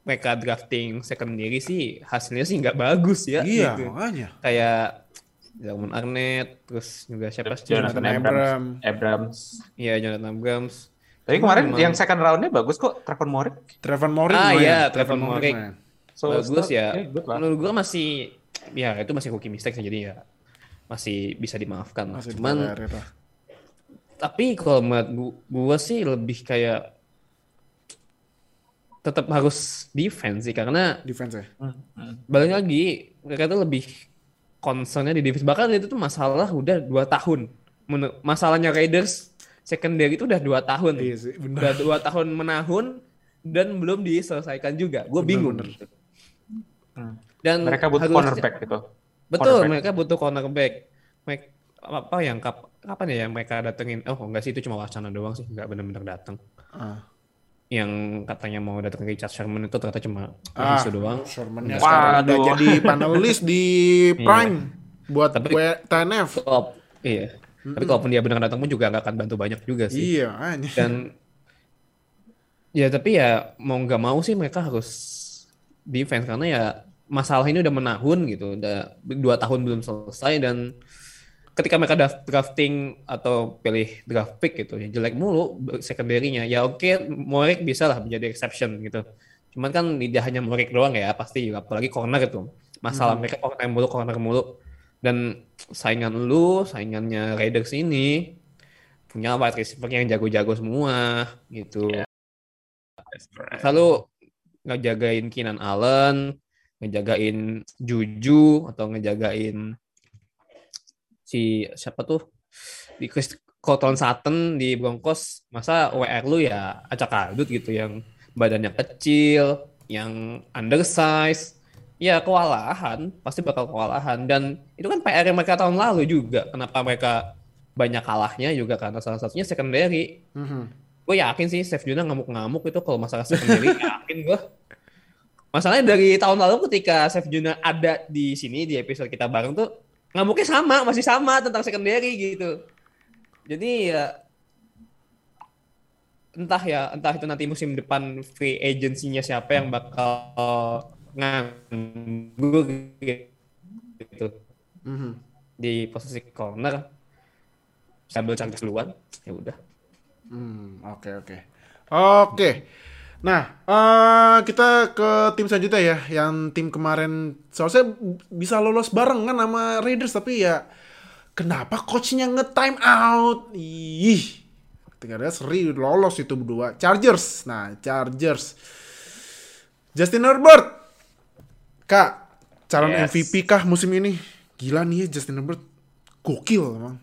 mereka drafting secondary sih hasilnya sih nggak bagus ya Iya, gitu. makanya. Kayak Dalman Arnett, terus juga siapa sih? Jonathan Jonathan Abrams. Abram. Abrams. Iya, Jonathan Abrams. Tapi kemarin memang- yang second roundnya bagus kok, Trevor Morik. Trevor Morik Ah, iya, Trevor Morik. So, bagus start- ya. good lah. Menurut gua masih ya itu masih rookie mistake sih, jadi ya masih bisa dimaafkan. lah. Masih Cuman lah. tapi kalau menurut gua, gua sih lebih kayak tetap harus defense sih karena defense ya. balik lagi mereka tuh lebih concernnya di defense bahkan itu tuh masalah udah dua tahun masalahnya Raiders secondary itu udah dua tahun Iya sih, bener. udah dua tahun menahun dan belum diselesaikan juga gue bingung bener. Hmm. dan Mereka butuh harus- cornerback gitu. betul cornerback. mereka butuh cornerback mereka apa yang kap, kapan ya yang mereka datengin oh enggak sih itu cuma wacana doang sih enggak benar-benar datang Ah. yang katanya mau datang Richard Sherman itu ternyata cuma Ah, isu doang Sherman-nya Waduh. sekarang udah jadi panelis di Prime buat Tapi- TNF. Kalau- iya tapi kalaupun dia benar datang pun juga nggak akan bantu banyak juga sih Iya, hanya. dan ya tapi ya mau nggak mau sih mereka harus defense karena ya masalah ini udah menahun gitu. Udah dua tahun belum selesai dan ketika mereka daf- drafting atau pilih draft pick gitu ya jelek mulu secondary-nya. Ya oke Morik bisa lah menjadi exception gitu. Cuman kan tidak hanya Morik doang ya pasti apalagi corner itu. Masalah mereka corner mulu corner mulu. Dan saingan lu saingannya Raiders ini punya wide receiver yang jago-jago semua gitu. Iya. selalu ngejagain Keenan Allen ngejagain Juju atau ngejagain si siapa tuh? Di Chris Colton Sutton di Broncos. Masa WR lu ya acak adut gitu yang badannya kecil yang undersize. Ya kewalahan. Pasti bakal kewalahan. Dan itu kan PR yang mereka tahun lalu juga. Kenapa mereka banyak kalahnya juga? Karena salah satunya secondary. Mhm. gue yakin sih Chef Juna ngamuk-ngamuk itu kalau masalah secondary. Yakin gue masalahnya dari tahun lalu ketika Chef Juna ada di sini di episode kita bareng tuh ngamuknya sama masih sama tentang secondary gitu jadi ya entah ya entah itu nanti musim depan free agency-nya siapa yang bakal nganggur gitu Mhm. di posisi corner ambil Chargers duluan, ya udah. Hmm, oke oke. Oke. Nah, eh kita ke tim selanjutnya ya, yang tim kemarin seharusnya bisa lolos bareng kan sama Raiders tapi ya kenapa coachnya nge-time out? Ih. Tinggal seri lolos itu berdua. Chargers. Nah, Chargers. Justin Herbert. Kak, calon Yes. MVP kah musim ini? Gila nih ya Justin Herbert. Gokil emang.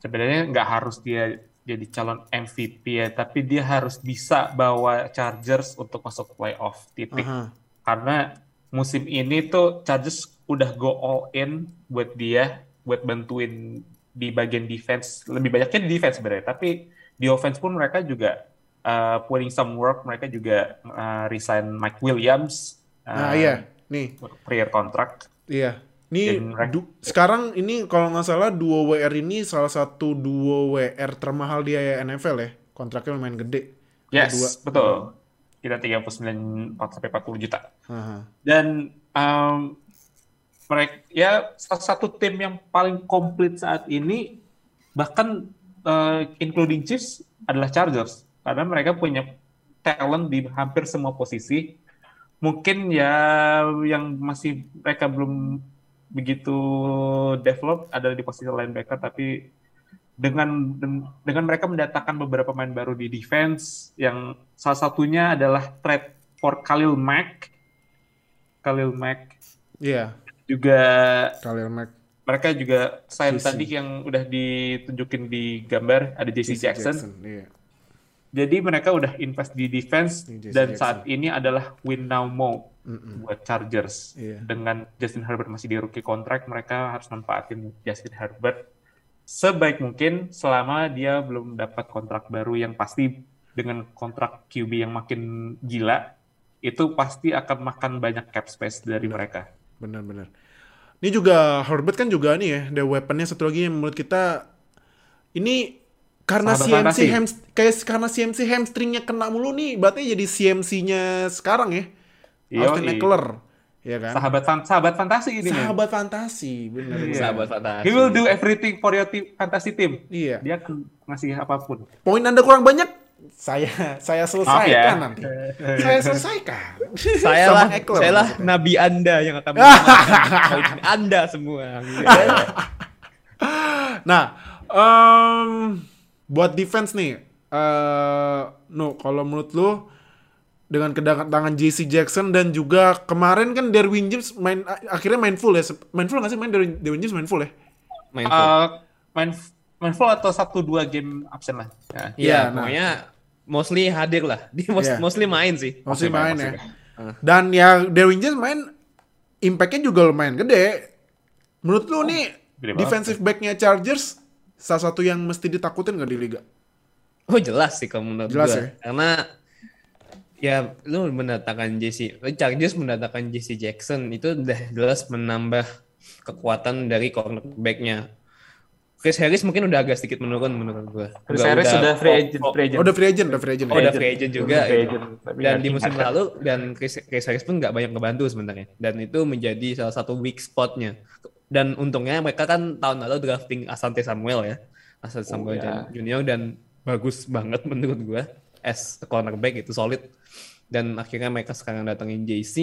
Sebenarnya nggak harus dia jadi calon MVP ya, tapi dia harus bisa bawa Chargers untuk masuk playoff titik. Aha. Karena musim ini tuh Chargers udah go all in buat dia, buat bantuin di bagian defense. Lebih banyaknya di defense sebenarnya, tapi di offense pun mereka juga uh, putting some work. Mereka juga uh, resign Mike Williams. Nah, uh, iya. Nih, Pre-year contract. Iya. Ini du- sekarang ini kalau nggak salah duo WR ini salah satu duo WR termahal di NFL ya. Kontraknya lumayan gede. Yes, Kedua. betul. Kita 39 sampai 40 juta. Aha. Dan um, mereka ya salah satu tim yang paling komplit saat ini bahkan uh, including Chiefs adalah Chargers karena mereka punya talent di hampir semua posisi. Mungkin ya yang masih mereka belum begitu develop adalah di posisi linebacker tapi dengan dengan mereka mendatangkan beberapa pemain baru di defense yang salah satunya adalah trade for Khalil Mack Khalil Mack Iya, juga Khalil Mack. mereka juga sign tadi yang udah ditunjukin di gambar ada JC JC Jackson. Iya. Jadi mereka udah invest di defense JC dan Jackson. saat ini adalah win now mode Mm-mm. buat Chargers. Iya. Dengan Justin Herbert masih di rookie contract, mereka harus manfaatin Justin Herbert sebaik mungkin selama dia belum dapat kontrak baru yang pasti dengan kontrak QB yang makin gila itu pasti akan makan banyak cap space dari mereka. Benar-benar. Ini juga Herbert kan juga nih ya, the weaponnya satu lagi yang menurut kita ini karena Sahabat CMC fantasi. ham, kayak karena CMC hamstringnya kena mulu nih, berarti jadi CMC-nya sekarang ya. Yoi. Austin Eckler, ya kan? Sahabat fan- sahabat fantasi ini. Sahabat fantasi, bener. Iya. Sahabat fantasi. He will do everything for your team, fantasy team. Iya. Dia akan ngasih apa pun. Poin Anda kurang banyak, saya saya selesaikan ya. nanti. saya selesaikan. Saya lah, Eckler saya lah nabi Anda yang akan Anda semua. Gitu. Nah, em, buat defense nih, eh no, kalau menurut lu dengan kedatangan JC Jackson dan juga kemarin kan Derwin James main akhirnya main full ya, main full nggak sih main Derwin, Derwin James main full ya? Main full. Uh, main main full atau satu dua game absen lah. Ya. Iya, Iya, nah. pokoknya mostly hadir lah. Dia most- Iya. mostly main sih. Masih Masih main main, ya. masih Dan ya Derwin James main impactnya juga lumayan gede. Menurut lu nih gede banget. defensive backnya Chargers salah satu yang mesti ditakutin nggak di liga? Oh jelas sih kalau menurut Jelas gua. ya? Karena ya lu mendatangkan JC, lu Chargers mendatangkan JC Jackson itu udah jelas menambah kekuatan dari cornerback-nya. Chris Harris mungkin udah agak sedikit menurun menurut gua. Chris Udah- Harris udah- sudah free oh, agent, oh, free agent. Oh, udah free agent, udah free agent. Oh, udah free agent juga. Free agent, Dan di musim lalu dan Chris, Chris Harris pun nggak banyak ngebantu sebenarnya. Dan itu menjadi salah satu weak spotnya. Dan untungnya mereka kan tahun lalu drafting Asante Samuel ya. Asante Samuel ya. dan Junior dan bagus banget menurut gua as a cornerback itu solid. Dan akhirnya mereka sekarang datangin JC.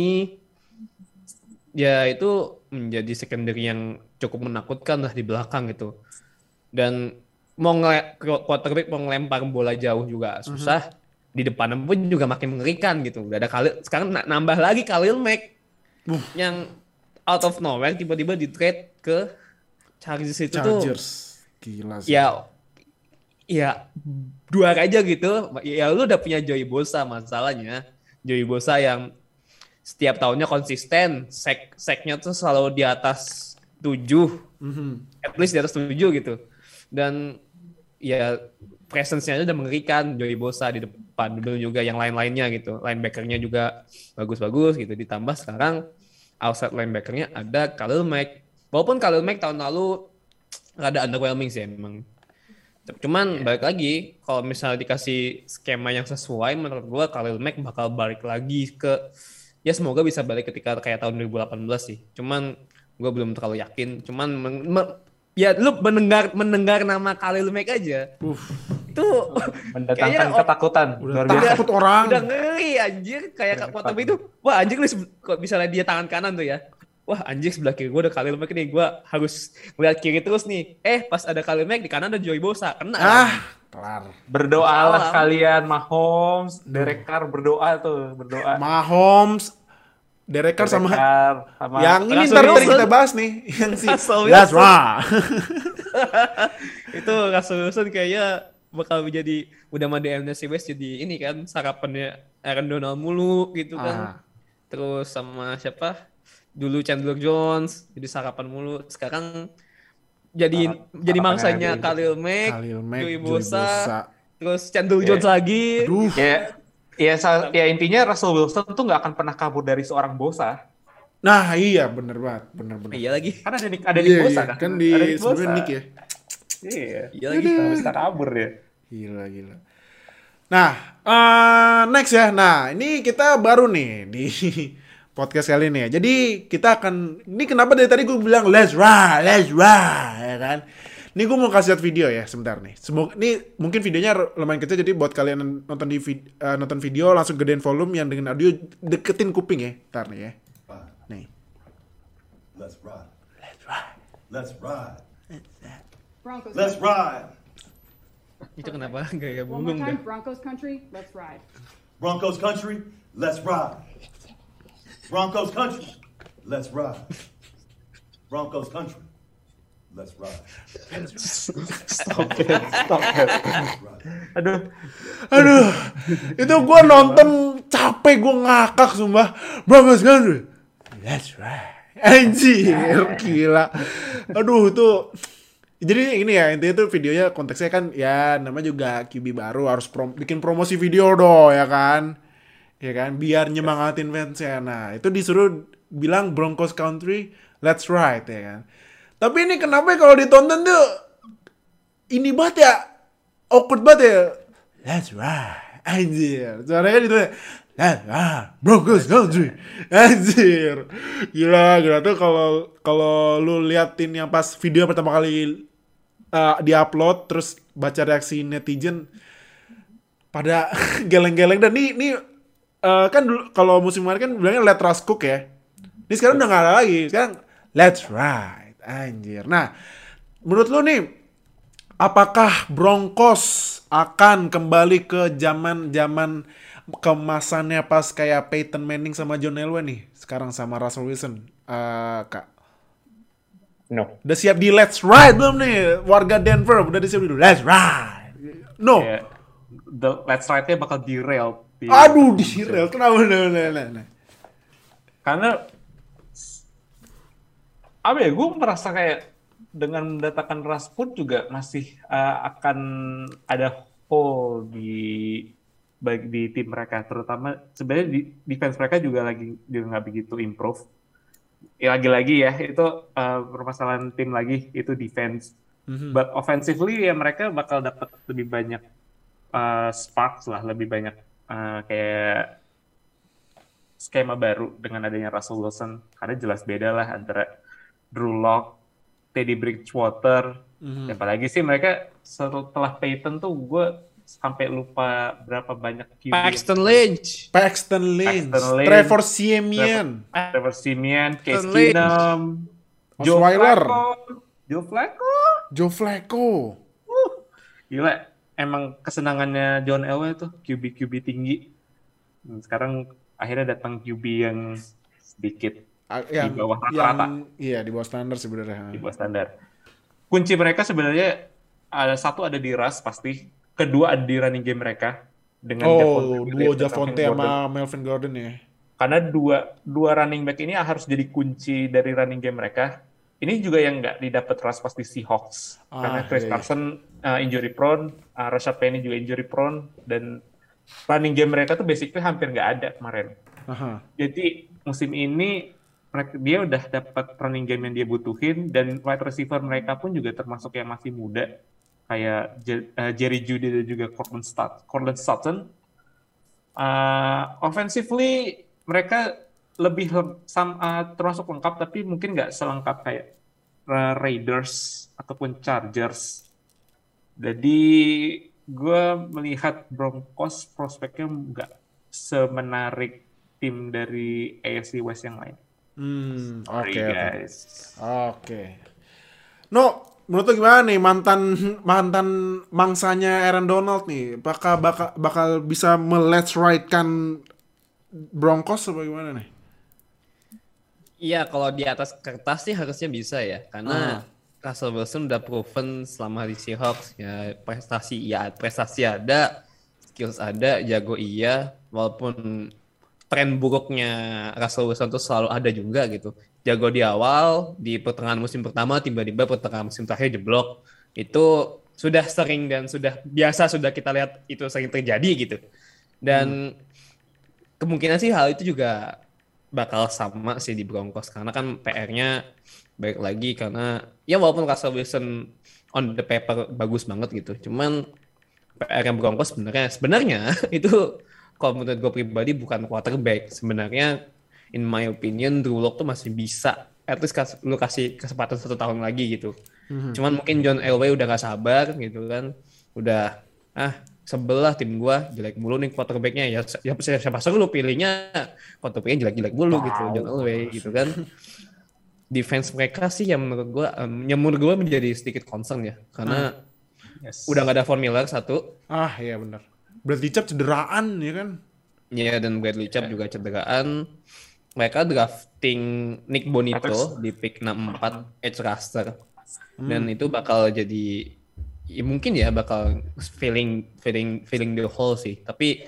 Ya itu menjadi secondary yang cukup menakutkan lah di belakang gitu. Dan mau ngele quarterback mau ngelempar bola jauh juga susah. Di depan pun juga makin mengerikan gitu. Udah ada Khalil, sekarang na- nambah lagi Khalil Mack yang out of nowhere tiba-tiba di trade ke Chargers itu tuh Chargers. Gila sih. ya ya dua aja gitu. Ya lu udah punya Joey Bosa masalahnya. Joey Bosa yang setiap tahunnya konsisten, sek seknya tuh selalu di atas 7 Mhm. at least di atas 7 gitu. Dan ya presence-nya udah mengerikan Joey Bosa di depan belum juga yang lain-lainnya gitu. Linebacker-nya juga bagus-bagus gitu. Ditambah sekarang outside linebacker-nya ada Khalil Mack. Walaupun Khalil Mack tahun lalu rada underwhelming sih emang. Cuman balik lagi kalau misalnya dikasih skema yang sesuai menurut gua Khalil Mack bakal balik lagi ke ya semoga bisa balik ketika kayak tahun 2018 sih. Cuman gue belum terlalu yakin. Cuman ya lu mendengar mendengar nama Khalil Mack aja. Uff, Itu Mendatangkan ketakutan. udah Luar biasa. takut orang. udah ngeri anjir kayak takut. itu. Wah anjir lu kok misalnya dia tangan kanan tuh ya. Wah anjir sebelah kiri gue ada Khalil Mack nih, gue harus ngeliat kiri terus nih. Eh pas ada Khalil Mack di kanan ada Joey Bosa, kena. Ah, kelar. Berdoalah kalian Mahomes, Derek Carr berdoa tuh, berdoa. Mahomes, Derek Carr sama sama yang ini ntar tadi Wilson. kita bahas nih, yang si That's right. itu Russell Wilson kayaknya bakal menjadi udah sama NFC West jadi ini kan sarapannya Aaron Donald mulu gitu kan. Ah. Terus sama siapa? Dulu Chandler Jones jadi sarapan mulu. Sekarang jadi Sarap- jadi mangsanya. Khalil Mack, Khalil Mack, Joey Joey Bosa, Bosa. terus Chandler Yeah. Jones lagi. Aduh, Ya, ya, ya intinya Russell Wilson tuh nggak akan pernah kabur dari seorang Bosa. nah iya bener banget, bener bener. Iya lagi. Kan ada Nick, ada Nick Iya, Bosa iya. kan? kan di ada Nick Bosa. Nick ya. Iya. Iya lagi. Nggak bisa kabur ya. Gila gila. Nah, eh, next ya. Nah, ini kita baru nih di podcast kali ini ya. Jadi kita akan ini kenapa dari tadi gue bilang let's ride, let's ride ya kan. Ini gue mau kasih lihat video ya sebentar nih. Semoga ini mungkin videonya lumayan kecil jadi buat kalian nonton di vid- eh, nonton video langsung gedein volume yang dengan audio deketin kuping ya. Ntar nih ya. Nih. Let's ride. Let's ride. Broncos. Let's ride. Itu kenapa bingung time, dah. Broncos country. Let's ride. Broncos country. Let's ride. Broncos country. Let's ride. Broncos country. Let's ride. Stop it, stop it. Aduh, Aduh, itu gue nonton capek gue ngakak sumpah. Broncos country. That's right. Anjir, gila. Aduh, itu jadi ini ya intinya tuh videonya konteksnya kan ya namanya juga QB baru harus prom- bikin promosi video dong ya kan ya kan biar nyemangatin fansnya nah itu disuruh bilang Broncos Country let's ride ya kan tapi ini kenapa ya kalau ditonton tuh ini banget ya? Awkward banget ya? Let's ride anjir. Suaranya ya let's ride Broncos Country anjir. Gila gila. Tuh kalau kalau lu liatin yang pas video pertama kali uh, diupload terus baca reaksi netizen pada geleng-geleng. Dan nih nih uh, kan dulu kalau musim kemarin kan bilangnya let Russ cook ya. Ini sekarang udah nggak ada lagi. Sekarang let's ride anjir. Nah menurut lu nih apakah Broncos akan kembali ke zaman zaman kemasannya pas kayak Peyton Manning sama John Elway nih? Sekarang sama Russell Wilson. Eh, kak. No. udah siap di let's ride belum nih? Warga Denver udah disiap dulu let's ride. No. Ya, the let's ride-nya bakal derail. di- aduh di rel kenapa? Nah, nah, nah, nah. Karena apa ya, gue merasa kayak dengan mendatangkan Rashford juga masih uh, akan ada hole di baik di tim mereka, terutama sebenarnya di defense mereka juga lagi juga nggak begitu improve. Ya, lagi-lagi ya itu uh, permasalahan tim lagi itu defense. But offensively ya mereka bakal dapat lebih banyak uh, sparks lah, lebih banyak uh, kayak skema baru dengan adanya Russell Wilson karena jelas beda lah antara Drew Lock, Teddy Bridgewater, apalagi sih mereka setelah Peyton tuh gue sampai lupa berapa banyak QB Paxton Lynch. Paxton Lynch, Paxton Lynch, Trevor Siemian, Trevor Simeon, Case Paxton Lynch. Keenum, Joe. Flacco, Joe Flacco, Joe Flacco. gila emang kesenangannya John Elway tuh QB QB tinggi. Dan Sekarang akhirnya datang QB yang sedikit Yang, bawah rata-rata. iya di bawah standar sebenarnya. di bawah standar. Kunci mereka sebenarnya ada satu ada di Russ pasti, kedua ada di running game mereka dengan Oh, Javonte duo Javonte sama Melvin Gordon ya. Karena dua dua running back ini harus jadi kunci dari running game mereka. Ini juga yang nggak didapat Russ pas di Seahawks. Ah, Karena Chris iya, iya. Carson uh, injury prone, uh, Rashad Penny juga injury prone, dan running game mereka tuh basically hampir nggak ada kemarin. Aha. Jadi musim ini dia udah dapat running game yang dia butuhin dan wide receiver mereka pun juga termasuk yang masih muda kayak eh, Jerry Jeudy dan juga Cortland Sutton. Cortland Sutton. Uh, offensively mereka lebih leng- sam- uh, termasuk lengkap tapi mungkin nggak selengkap kayak uh, Raiders ataupun Chargers. Jadi gue melihat Broncos prospeknya nggak semenarik tim dari AFC West yang lain. Hmm, oke oke. guys. Oke. No, menurut lu gimana nih mantan mantan mangsanya Aaron Donald nih? Bakal bakal bakal bisa me-let's right kan Broncos apa gimana nih? Iya, kalau di atas kertas sih harusnya bisa ya, karena Russell Wilson udah proven selama di Seahawks ya prestasi ya prestasi ada, skills ada, jago iya, walaupun tren buruknya Russell Wilson tuh selalu ada juga gitu. Jago di awal, di pertengahan musim pertama tiba-tiba pertengahan musim terakhir jeblok. Itu sudah sering dan sudah biasa sudah kita lihat itu sering terjadi gitu. Dan kemungkinan sih hal itu juga bakal sama sih di Broncos karena kan PR-nya baik lagi karena ya walaupun Russell Wilson on the paper bagus banget gitu cuman PR-nya Broncos sebenarnya sebenarnya itu kalau menurut gue pribadi bukan quarterback. Sebenarnya in my opinion Drew Lock tuh masih bisa at least kas, lu kasih kesempatan satu tahun lagi gitu. Cuman mungkin John Elway udah gak sabar gitu kan. Udah ah sebelah tim gua jelek mulu nih quarterbacknya. Ya ya siapa, siapa suruh lu pilihnya quarterbacknya jelek-jelek mulu gitu John Elway gitu kan. Defense mereka sih yang menurut gua em, yang menurut gua menjadi sedikit concern ya. Karena Yes. udah nggak ada Von Miller satu. Ah iya benar. Bradley Chubb cederaan ya kan? ya dan Bradley Chubb juga cederaan. Mereka drafting Nick Bonito Packers. di pick 64 edge rusher. Dan itu bakal jadi ya mungkin ya bakal feeling feeling feeling the hole sih. Tapi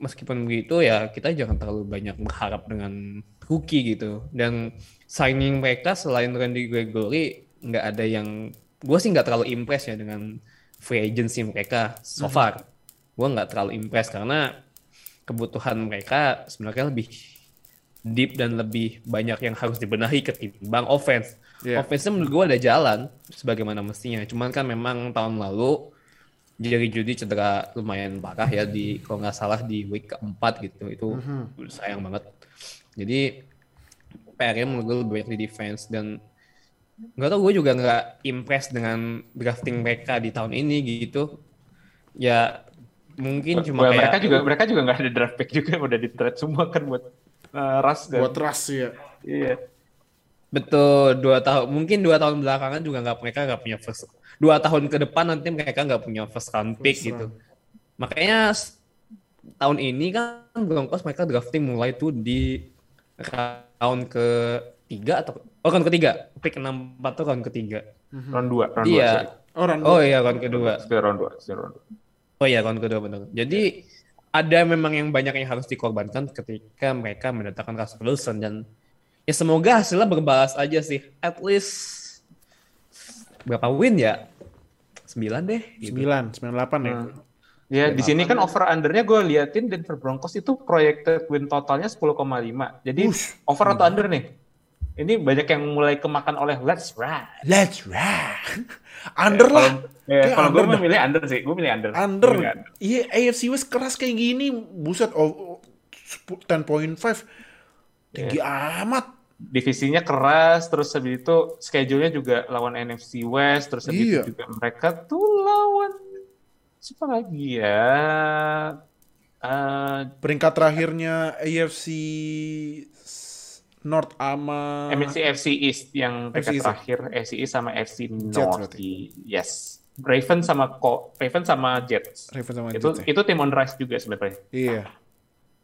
meskipun begitu ya kita jangan terlalu banyak berharap dengan rookie gitu. Dan signing mereka selain Randy Gregory nggak ada yang gue sih nggak terlalu impress ya dengan free agency mereka so far gue nggak terlalu impress karena kebutuhan mereka sebenarnya lebih deep dan lebih banyak yang harus dibenahi ketimbang offense. Iya. Offense-nya menurut gue ada jalan sebagaimana mestinya. Cuman kan memang tahun lalu Jerry Judy cedera lumayan parah ya di kalau nggak salah di week keempat gitu. Itu sayang banget. Jadi PR-nya menurut gue lebih banyak di defense dan nggak tau gue juga nggak impress dengan drafting mereka di tahun ini gitu. Ya mungkin cuma Well, kayak mereka juga mereka juga nggak ada draft pick juga udah di trade semua kan buat uh, Russ kan. Buat Russ ya. Iya. Betul, dua tahun mungkin dua tahun belakangan juga nggak mereka nggak punya first dua tahun ke depan nanti mereka nggak punya first round pick First gitu. Makanya s- tahun ini kan Broncos mereka drafting mulai tuh di round ketiga atau oh round ketiga pick 64 tuh round ketiga. Round 2, round 2. Iya. Oh, Ran- Oh iya round kedua. Still round 2, still round 2. Oh iya round kedua benar. Jadi ada memang yang banyak yang harus dikorbankan ketika mereka mendatangkan Russell Wilson dan ya semoga hasilnya berbalas aja sih. At least berapa win ya? 9 deh. Gitu. 9, 98 ya. Ya, di sini kan over undernya gue liatin Denver Broncos itu projected win totalnya 10,5. Jadi Ush. over atau under nih? Ini banyak yang mulai kemakan oleh let's ride. Let's ride. Under lah. Ya, Kayak kalau gue under dah. memilih under sih, gue milih under. Under. Iya, AFC West keras kayak gini. Buset, oh, oh, 10.5. Tinggi amat. Divisinya keras, terus habis itu schedule-nya juga lawan NFC West, terus habis Iya. itu juga mereka tuh lawan siapa lagi ya? Eh, Peringkat terakhirnya AFC North ama MNC FC East yang FC East terakhir FC East sama FC Jets North berarti. di yes Raven sama Co Raven sama Jets Ravens sama itu Jets ya? itu tim on rise juga sebenarnya Iya.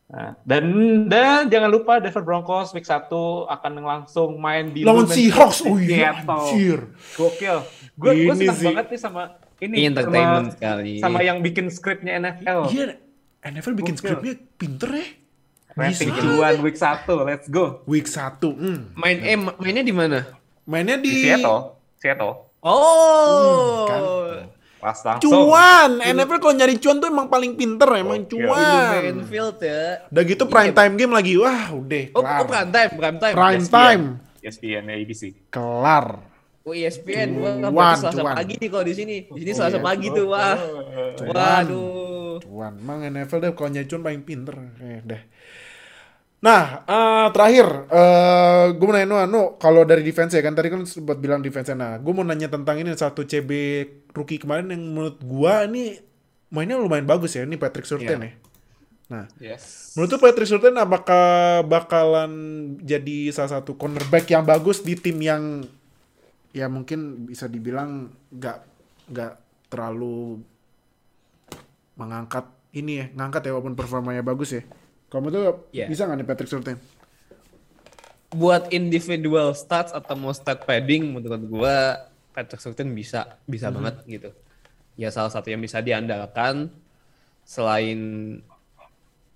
Nah, dan dan jangan lupa Denver Broncos week 1 akan langsung main di Lawan Seahawks. Oh iya, anjir. gokil gue gue senang sih. banget nih sama ini Ini entertainment sama, sekali. sama yang bikin skripnya NFL Iya, NFL bikin Gokil. skripnya pinter ya. Rating cuan week 1 let's go Week 1. Hmm. Main eh ma- mainnya di mana? Mainnya di, di Seattle Seattle Oh. kan. pas langsung Cuan. NFL kalau nyari cuan tuh emang paling pinter emang Gokil. cuan. Mainfield ya. Udah gitu prime time game lagi. Wah, udah Oh, kelar. oh prime time, prime time. Prime ESPN. time. ESPN ABC Kelar. Oh ESPN, wah Cuan, berarti Selasa cuan. pagi nih kalau di sini. Di sini Oh, Selasa iya. pagi tuh, wah. Waduh. Cuan. Emang NFL deh kalau nyari cuan paling pinter. Eh, dah. Nah, eh, terakhir, eh gue mau nanya Noah, no, kalau dari defense ya kan tadi kan sempat bilang defense Nah, gue mau nanya tentang ini satu CB rookie kemarin yang menurut gue ini mainnya lumayan bagus ya. Ini Patrick Surtain Iya. ya. Nah, Yes. menurut tuh Patrick Surtain apakah bakalan jadi salah satu cornerback yang bagus di tim yang ya mungkin bisa dibilang nggak nggak terlalu mengangkat ini ya, ngangkat ya walaupun performanya bagus ya. Kamu tuh Iya. bisa nggak nih Patrick Surtain? Buat individual stats atau mau stat padding menurut gua Patrick Surtain bisa bisa banget gitu. Ya salah satu yang bisa diandalkan selain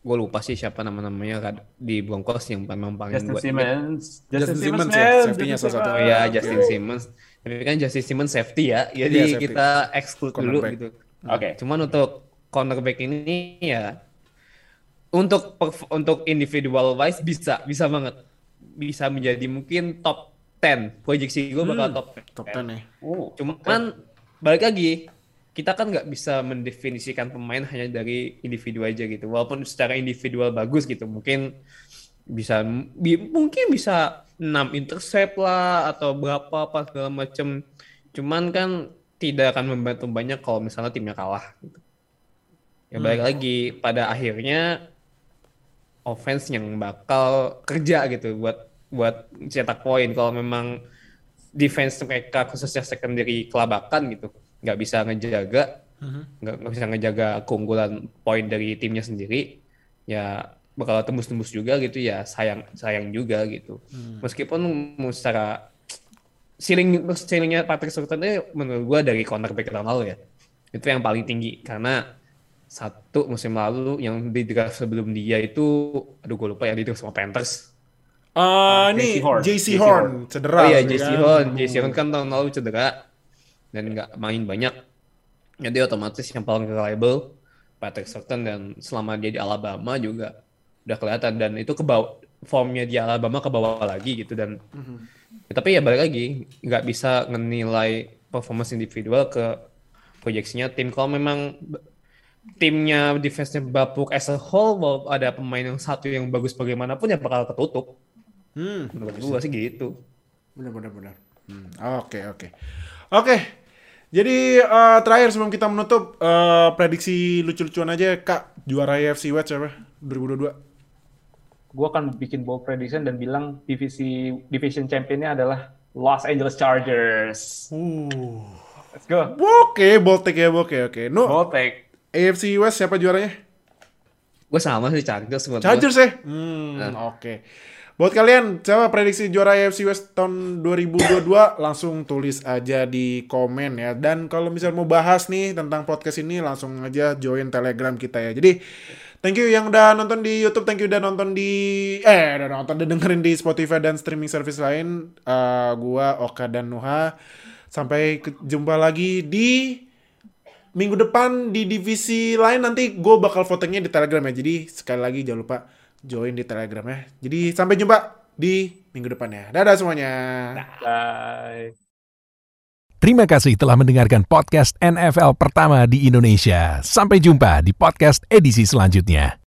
gue lupa sih siapa nama-namanya kad- di Broncos yang memang paling Justin buat Simmons. Justin Simmons ya, man. safety-nya Justin salah satu. Oh Simmons. ya Justin Simmons. Tapi kan Justin Simmons safety ya. Jadi Iya, safety. kita exclude dulu gitu. Oke. Cuman untuk cornerback ini ya untuk untuk individual wise bisa bisa banget. Bisa menjadi mungkin top 10. Proyeksi gue bakal top 10. Top 10 ya. Oh, Cuman balik lagi kita kan nggak bisa mendefinisikan pemain hanya dari individu aja gitu. Walaupun secara individual bagus gitu, mungkin bisa bi- mungkin bisa 6 intercept lah atau berapa apa segala macem. Cuman kan tidak akan membantu banyak kalau misalnya timnya kalah gitu. Ya balik lagi pada akhirnya offense yang bakal kerja gitu buat buat cetak poin. Kalau memang defense mereka khususnya secondary kelabakan gitu nggak bisa ngejaga nggak nggak bisa ngejaga keunggulan poin dari timnya sendiri ya bakal tembus-tembus juga gitu ya sayang sayang juga gitu. Meskipun mu- secara ceiling ceilingnya Patrick Surtain itu menurut gua dari cornerback tahun lalu ya itu yang paling tinggi. Karena satu musim lalu yang di draft sebelum dia itu aduh gue lupa ya di draft sama Panthers Ah, ini JC Horn. Horn, Horn. cedera. Oh iya, JC kan. Horn. JC Horn kan tahun lalu cedera dan nggak main banyak. Jadi otomatis yang paling reliable Patrick Surtain dan selama dia di Alabama juga udah kelihatan dan itu ke bawah formnya di Alabama ke bawah lagi gitu dan Ya, tapi ya balik lagi nggak bisa menilai performance individual ke proyeksinya tim kalau memang timnya defense-nya bapuk as a whole mau ada pemain yang satu yang bagus bagaimanapun ya bakal ketutup Hmm, menurut gua sih gitu benar benar benar. Hmm, Oke, oke. Oke. Jadi eh, terakhir sebelum kita menutup eh, prediksi lucu-lucuan aja Kak, juara AFC West siapa? 2022. gue akan bikin bold prediction dan bilang divisi division championnya adalah Los Angeles Chargers. Uh. Let's go. Oke, bold take ya, oke oke. No, Bold take. AFC West siapa juaranya? gue sama sih Chargers. Chargers ya? Hmm, oke. Buat kalian, siapa prediksi juara AFC West tahun 2022? Langsung tulis aja di komen ya. Dan kalau misal mau bahas nih tentang podcast ini, langsung aja join Telegram kita ya. Jadi, thank you yang udah nonton di YouTube, thank you udah nonton di... Eh, udah nonton, udah dengerin di Spotify dan streaming service lain. Eh, gua, Oka, dan Nuha. Sampai jumpa lagi di minggu depan di divisi lain nanti gue bakal votingnya di Telegram ya. Jadi sekali lagi jangan lupa join di Telegram ya. Jadi sampai jumpa di minggu depan ya. Dadah semuanya. Bye. Terima kasih telah mendengarkan podcast NFL pertama di Indonesia. Sampai jumpa di podcast edisi selanjutnya.